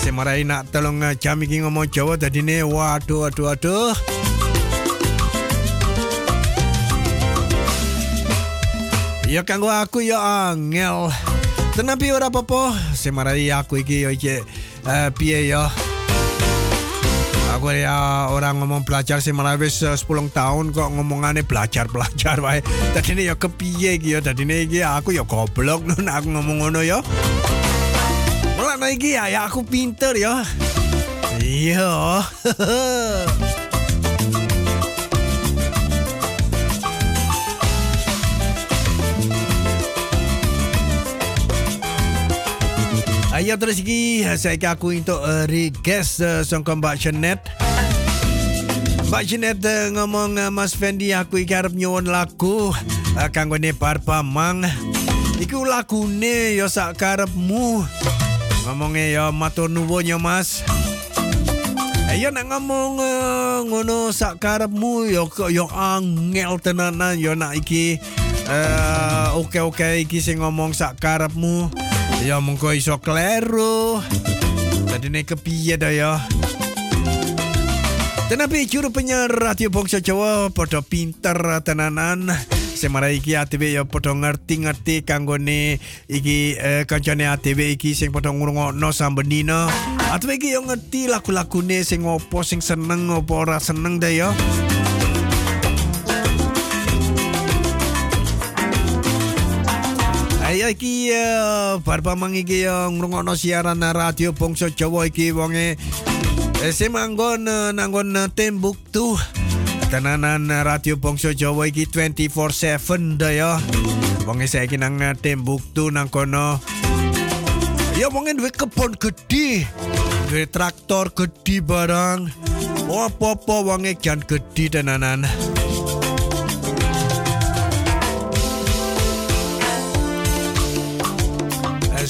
Semarai nak tolong eh, jam iki ngomong Jawa tadi ni waduh waduh waduh. Ya kanggo aku ya angel. Tenapi ora apa-apa. Semarai aku iki ya iki uh, piye ya. Aku ya orang ngomong belajar sih malah wis uh, 10 tahun kok ngomongane belajar belajar wae. Ini ya kepiye iki ya. Ini iki aku ya goblok nun aku ngomong ngono ya. Malah iki ya, ya aku pinter ya. Iya. Ayo terus lagi Saya ke aku untuk uh, request uh, Songkong Mbak Jeanette. Mbak Jeanette uh, ngomong uh, Mas Fendi aku iki harap nyuwun lagu uh, Kanggo ne Mang Iku lagu ne yo sak karepmu. Ngomongnya yo matur nuwun yo Mas. Ayo nak ngomong uh, ngono sak karepmu yo yo angel tenanan yo nak iki. Uh, oke oke iki sing ngomong sak karepmu Ya mengko iso kleru. Tadi nek kepiye dah ya. Tenapi juru penyiar radio bangsa Jawa podo pinter tenanan. Semara iki ATV ya podo ngerti-ngerti kanggone iki eh, kancane ATV iki sing podo ngrungokno sambenina. ATV iki yo ngerti lagu-lagune sing opo sing seneng opo ora seneng dah ya. Ayo iki uh, bar pamang iki uh, ngrungokno siaran radio Bangsa Jawa iki wonge eh, semanggon uh, nanggon uh, Timbuktu. Tenanan uh, radio Bangsa Jawa iki 24/7 dah ya. Wonge saiki nang Timbuktu nang kono. Ya wonge duwe kebon gede. Duwe traktor gede barang. Apa-apa wonge jan gede tenanan.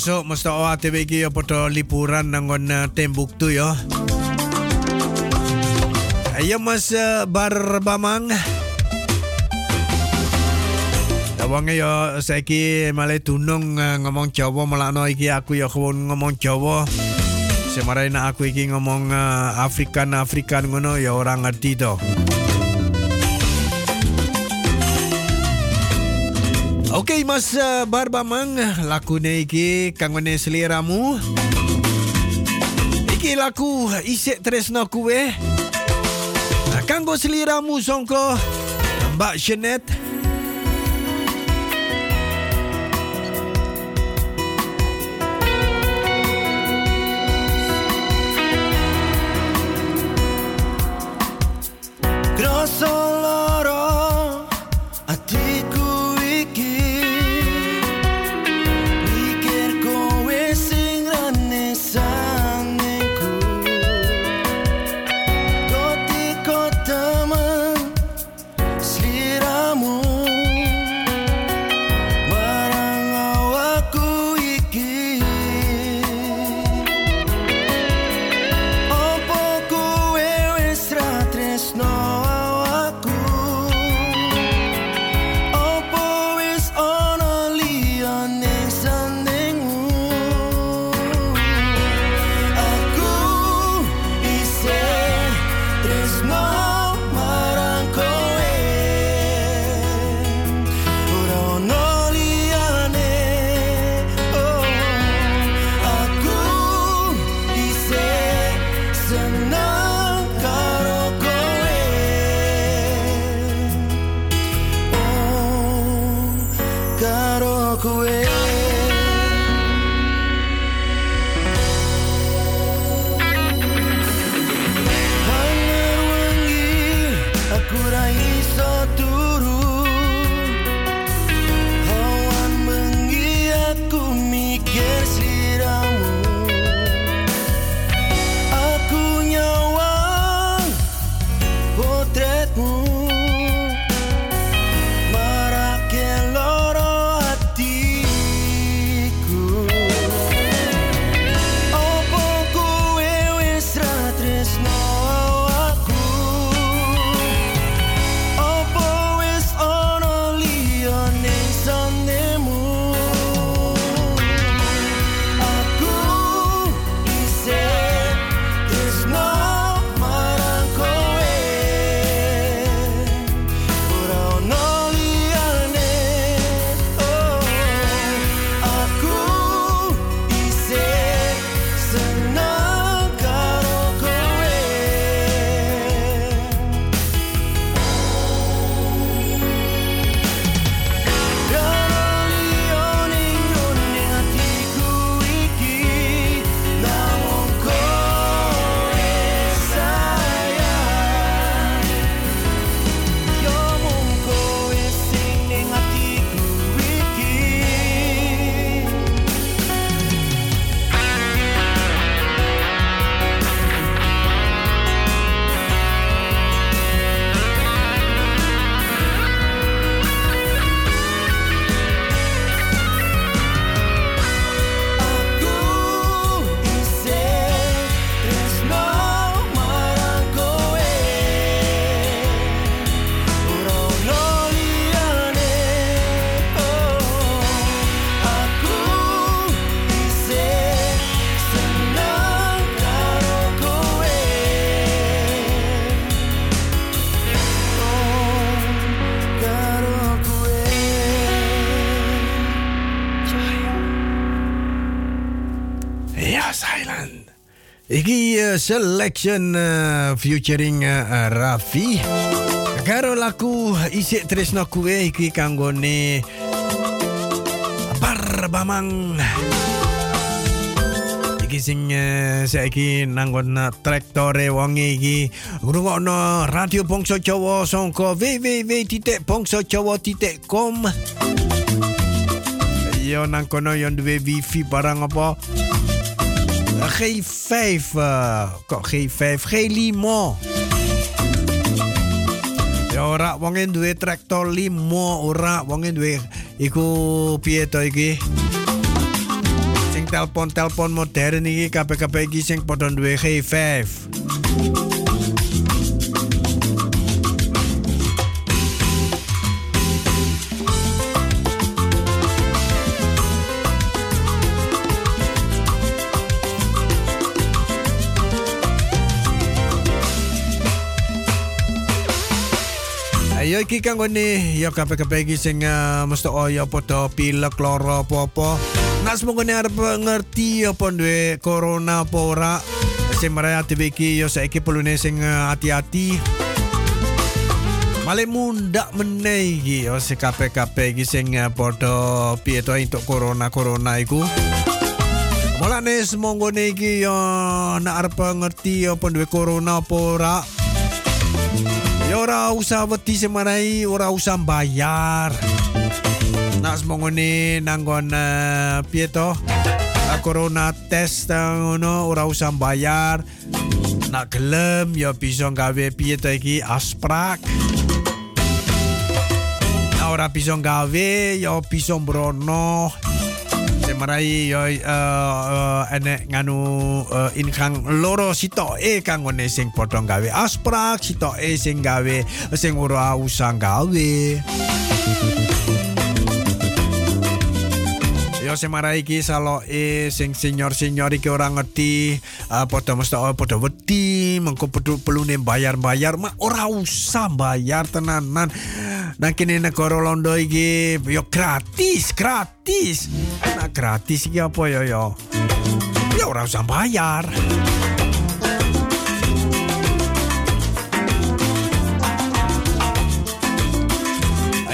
Esok mesti awak TV iki ya pada liburan nang uh, Timbuktu ya. Ayo mas uh, bar bamang. Tawange ya saiki malah tunung uh, ngomong Jawa melakno iki aku ya kewon ngomong Jawa. Semarai aku iki ngomong Afrikan ngono ya orang ngerti. Okey Mas uh, Barbamang Lakune iki Kangone seliramu. Iki laku Isik tresno kuwe Kanggo seliramu songko Mbak Jeanette selection uh, featuring uh, Raffi. Karo laku isik tresno kue iki kanggone Bar Bamang. Iki sing uh, saiki nanggon traktore wong iki ngrungokno radio Bangsa Jawa sangka www.bangsajawa.com. Yo nang kono yo duwe wifi barang apa? G5 uh, kok G5 G5 Ya ora wong duwe traktor 5 ora wong duwe iku piye to iki? Sing telepon-telepon modern iki kabeh-kabeh iki sing padha duwe G5 Ayo iki kang ngene ya kabeh-kabeh iki sing uh, mesti ya padha pilek lara apa-apa. Nak semoga arep ngerti apa duwe corona apa ora. Sing maraya dhewe iki ya saiki perlune sing uh, hati-hati. Male mundak meneh iki ya sing kabeh-kabeh iki sing uh, padha piye to entuk corona-corona iku. Mulane semoga iki ya nak arep ngerti apa duwe corona apa ora. Ya ora usah wedi semarai, ora usah bayar. Nak semongone nanggon uh, piye corona test ngono ora usah bayar. Nak gelem ya bisa gawe piye to iki asprak. Nak ora bisa gawe ya bisa mbrono. Semarai yo uh, uh, enek nganu uh, inkang loro sito e kang ngene sing padha gawe asprak sito e sing gawe sing ora usah gawe Yo semarai iki salo e sing senior-senior iki ora ngerti uh, padha mesti padha wedi mengko perlu pelune bayar-bayar mak ora usah bayar tenanan Nang kene negara Londo iki yo gratis, gratis. Nah gratis iki apa ya yo? Ya ora usah bayar.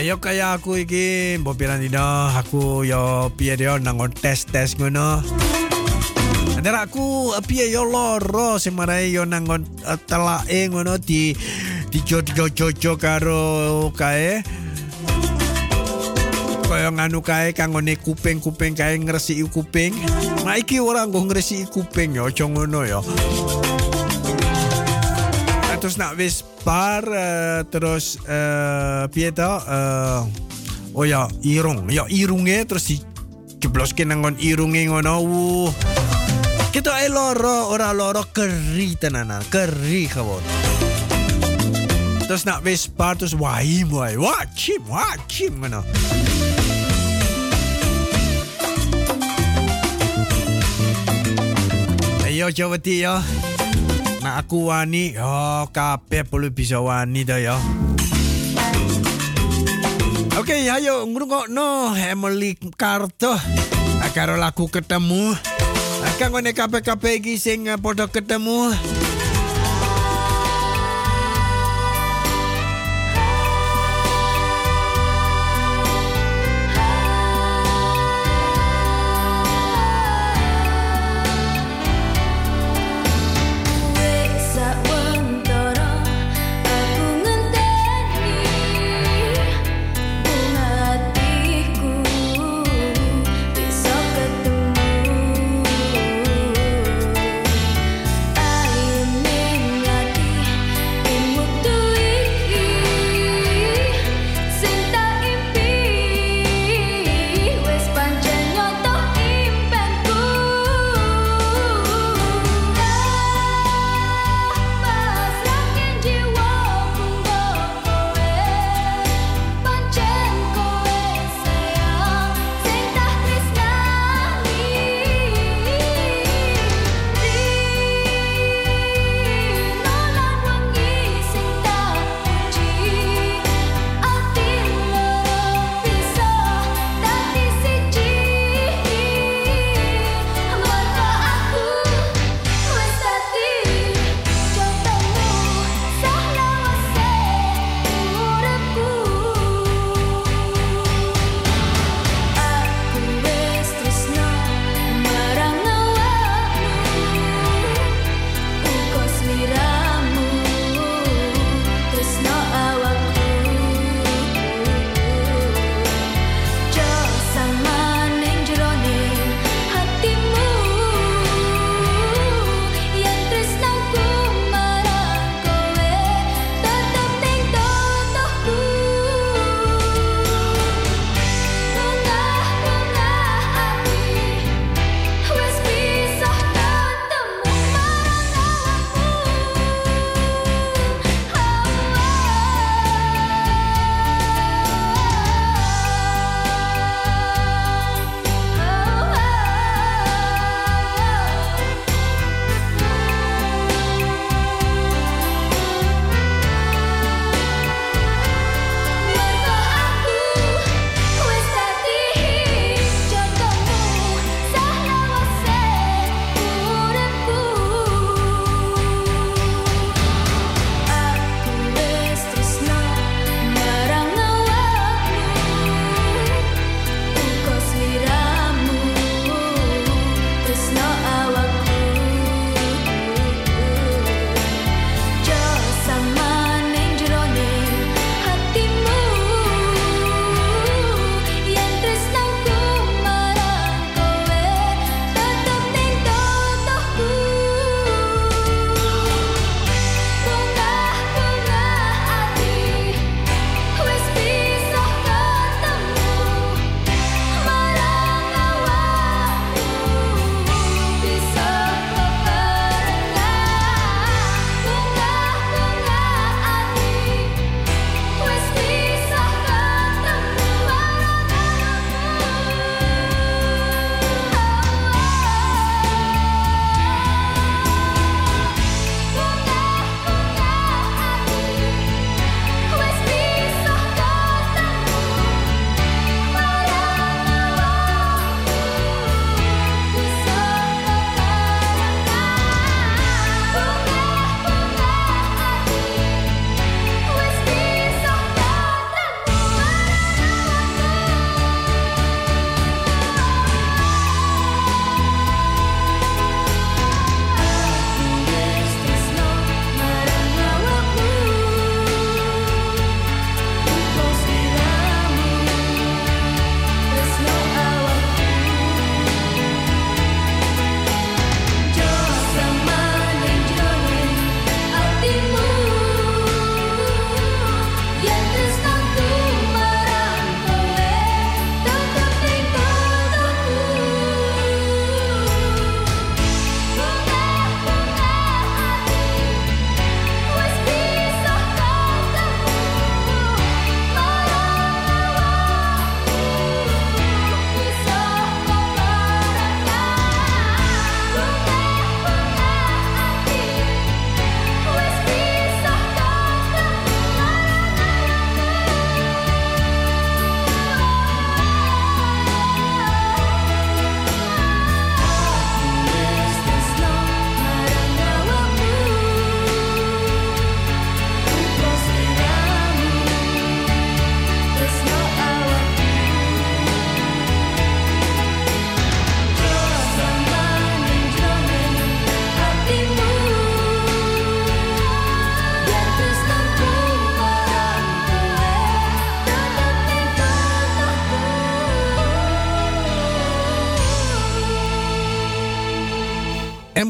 Ayo kaya aku iki mbok pirang dina aku yo piye yo nang tes-tes ngono. Antara aku piye yo loro sing marai yo nang telake ngono di dijojo-jojo karo kae kaya nganu kae kang ngene kuping-kuping kae ngresiki kuping. Nah iki ora nggo ngresiki kuping ya aja ngono ya. Terus nak wis bar uh, terus uh, piye to uh, oh ya irung ya irunge terus di jebloske nang irunge ngono. Uh. Kita ae loro ora loro keri tenanan, keri kabon. Terus nak wis bar terus wahim wae. Wacim, wacim ngono. Ayo coba ti yo. Nak aku wani, oh kabeh perlu bisa wani dah yo. Oke, okay, ayo ngrungokno Emily Karto. Karo lagu ketemu. Kang ngene kabeh-kabeh iki sing ketemu. Bisa ketemu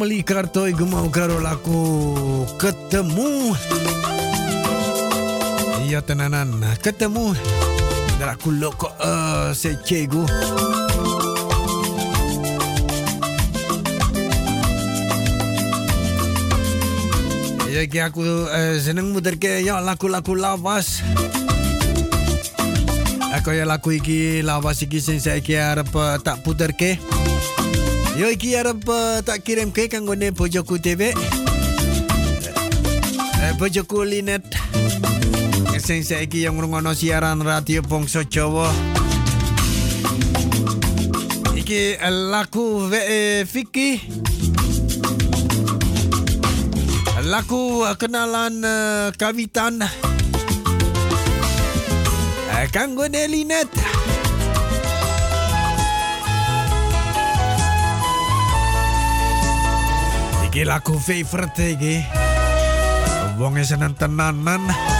Emily Kartoy mau karo laku ketemu. Iya tenanan ketemu. Laku loko uh. Ya ki aku uh, seneng muter ke ya laku-laku lawas. Ako ya laku iki lawas iki sing saiki arep uh, tak puter ke. Yo iki arep uh, tak kirim ke kanggo ne Bojoku TV. Uh, Bojoku Linet. Sing saiki yang ngrungokno siaran radio Bangsa Jawa. Iki uh, laku VE Vicky. Laku kenalan uh, kawitan. Kanggo ne Linet. Iki lagu favorite iki. Wonge seneng tenanan. Nalika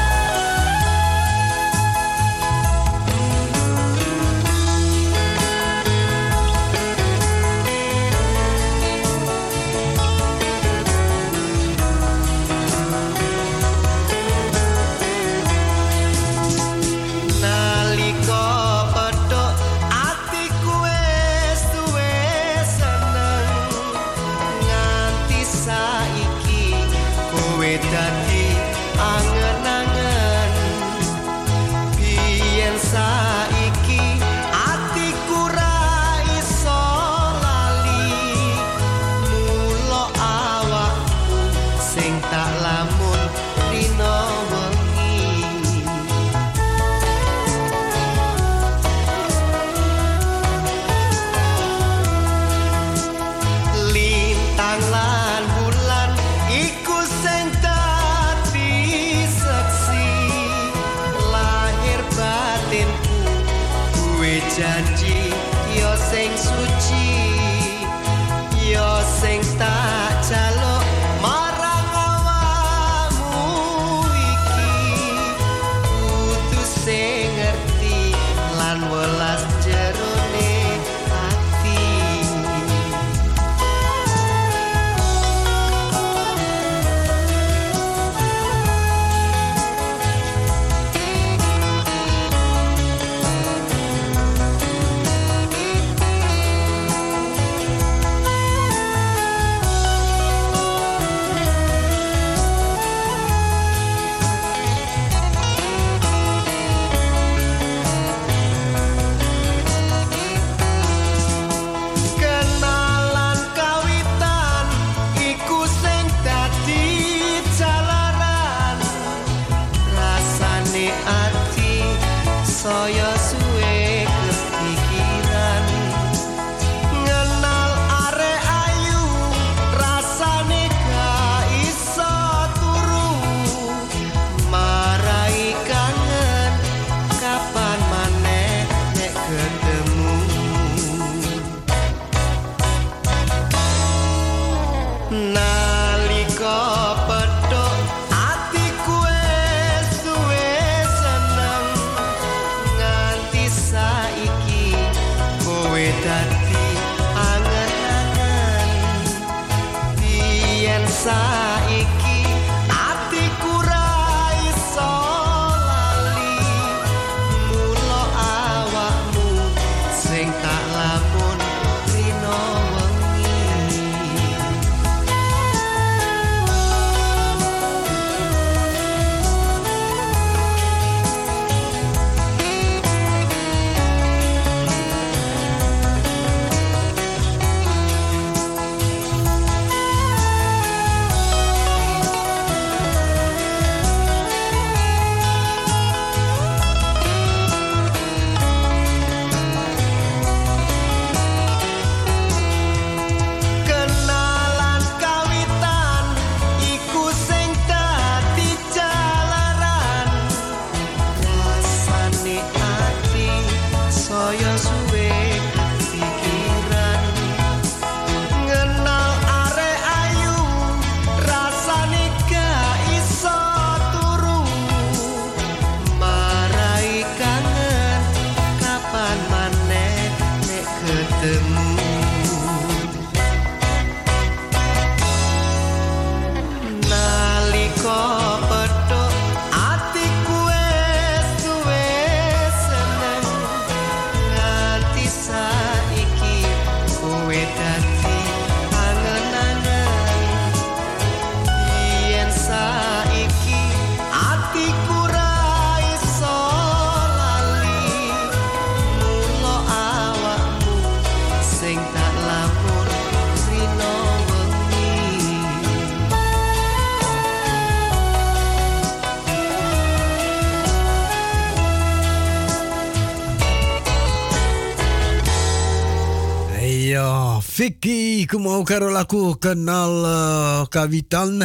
Vicky kumo karo laku kenal uh, kawitan.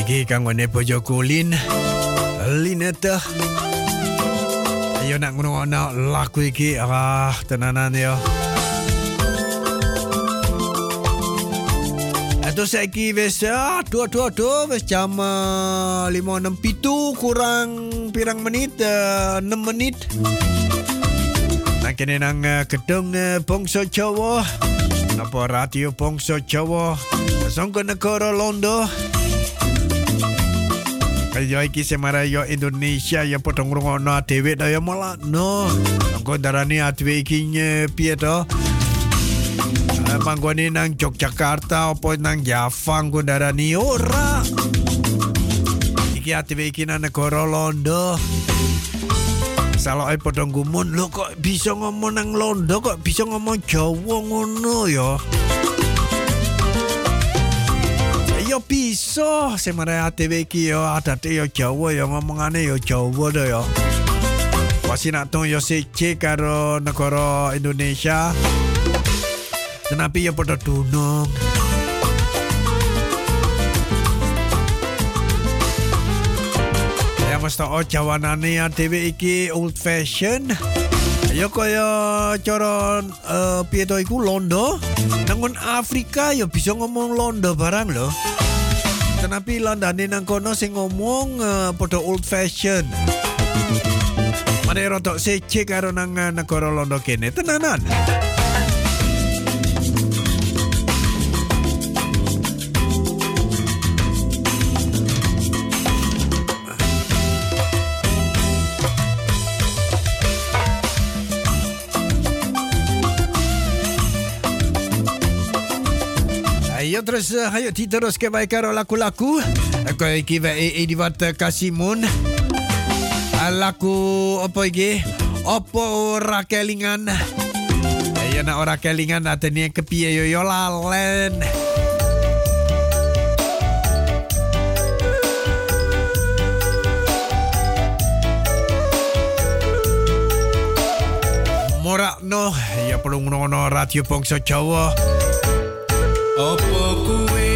Iki kang wene bojo Lineta Ayo nak ngono laku iki ah tenanan yo. Aduh saiki wis ah dua dua dua wis jam uh, lima enam pitu kurang pirang menit uh, enam menit. Nah kene nang uh, gedung uh, Bongso Jawa Radio Bongso Jawa Songko negara Londo Kaya iki semarayo Indonesia ya potong ngrungokno dhewe ta ya malah no. Engko darani adewe iki piye to? Manggone nang Yogyakarta apa nang Java engko darani ora. Iki adewe iki nang Londo. Ai padha gumun, lho kok bisa ngomong nang Londo kok bisa ngomong Jawa ngono ya. Ya bisa, semare ATV iki ya adate ya Jawa ya ngomongane ya Jawa to nak tong ya sece karo negara Indonesia. Kenapa ya pada dunung? Mesti oh jawanane ATV iki old fashion. Ya kaya cara uh, piye to iku Londo. Nangun Afrika ya bisa ngomong Londo barang loh. Tapi landane nang kono sing ngomong uh, padha old fashion. Mane rotok sece karo nang uh, negara Londo kene tenanan. Terus uh, ayo diterus ke baik karo laku-laku. Aku iki wa e e diwat kasimun. Laku apa iki? Opo ora kelingan? Ayo nak ora kelingan atene kepiye yo yo lalen. Morakno ya perlu ngono radio bangsa Jawa. Apa kuwe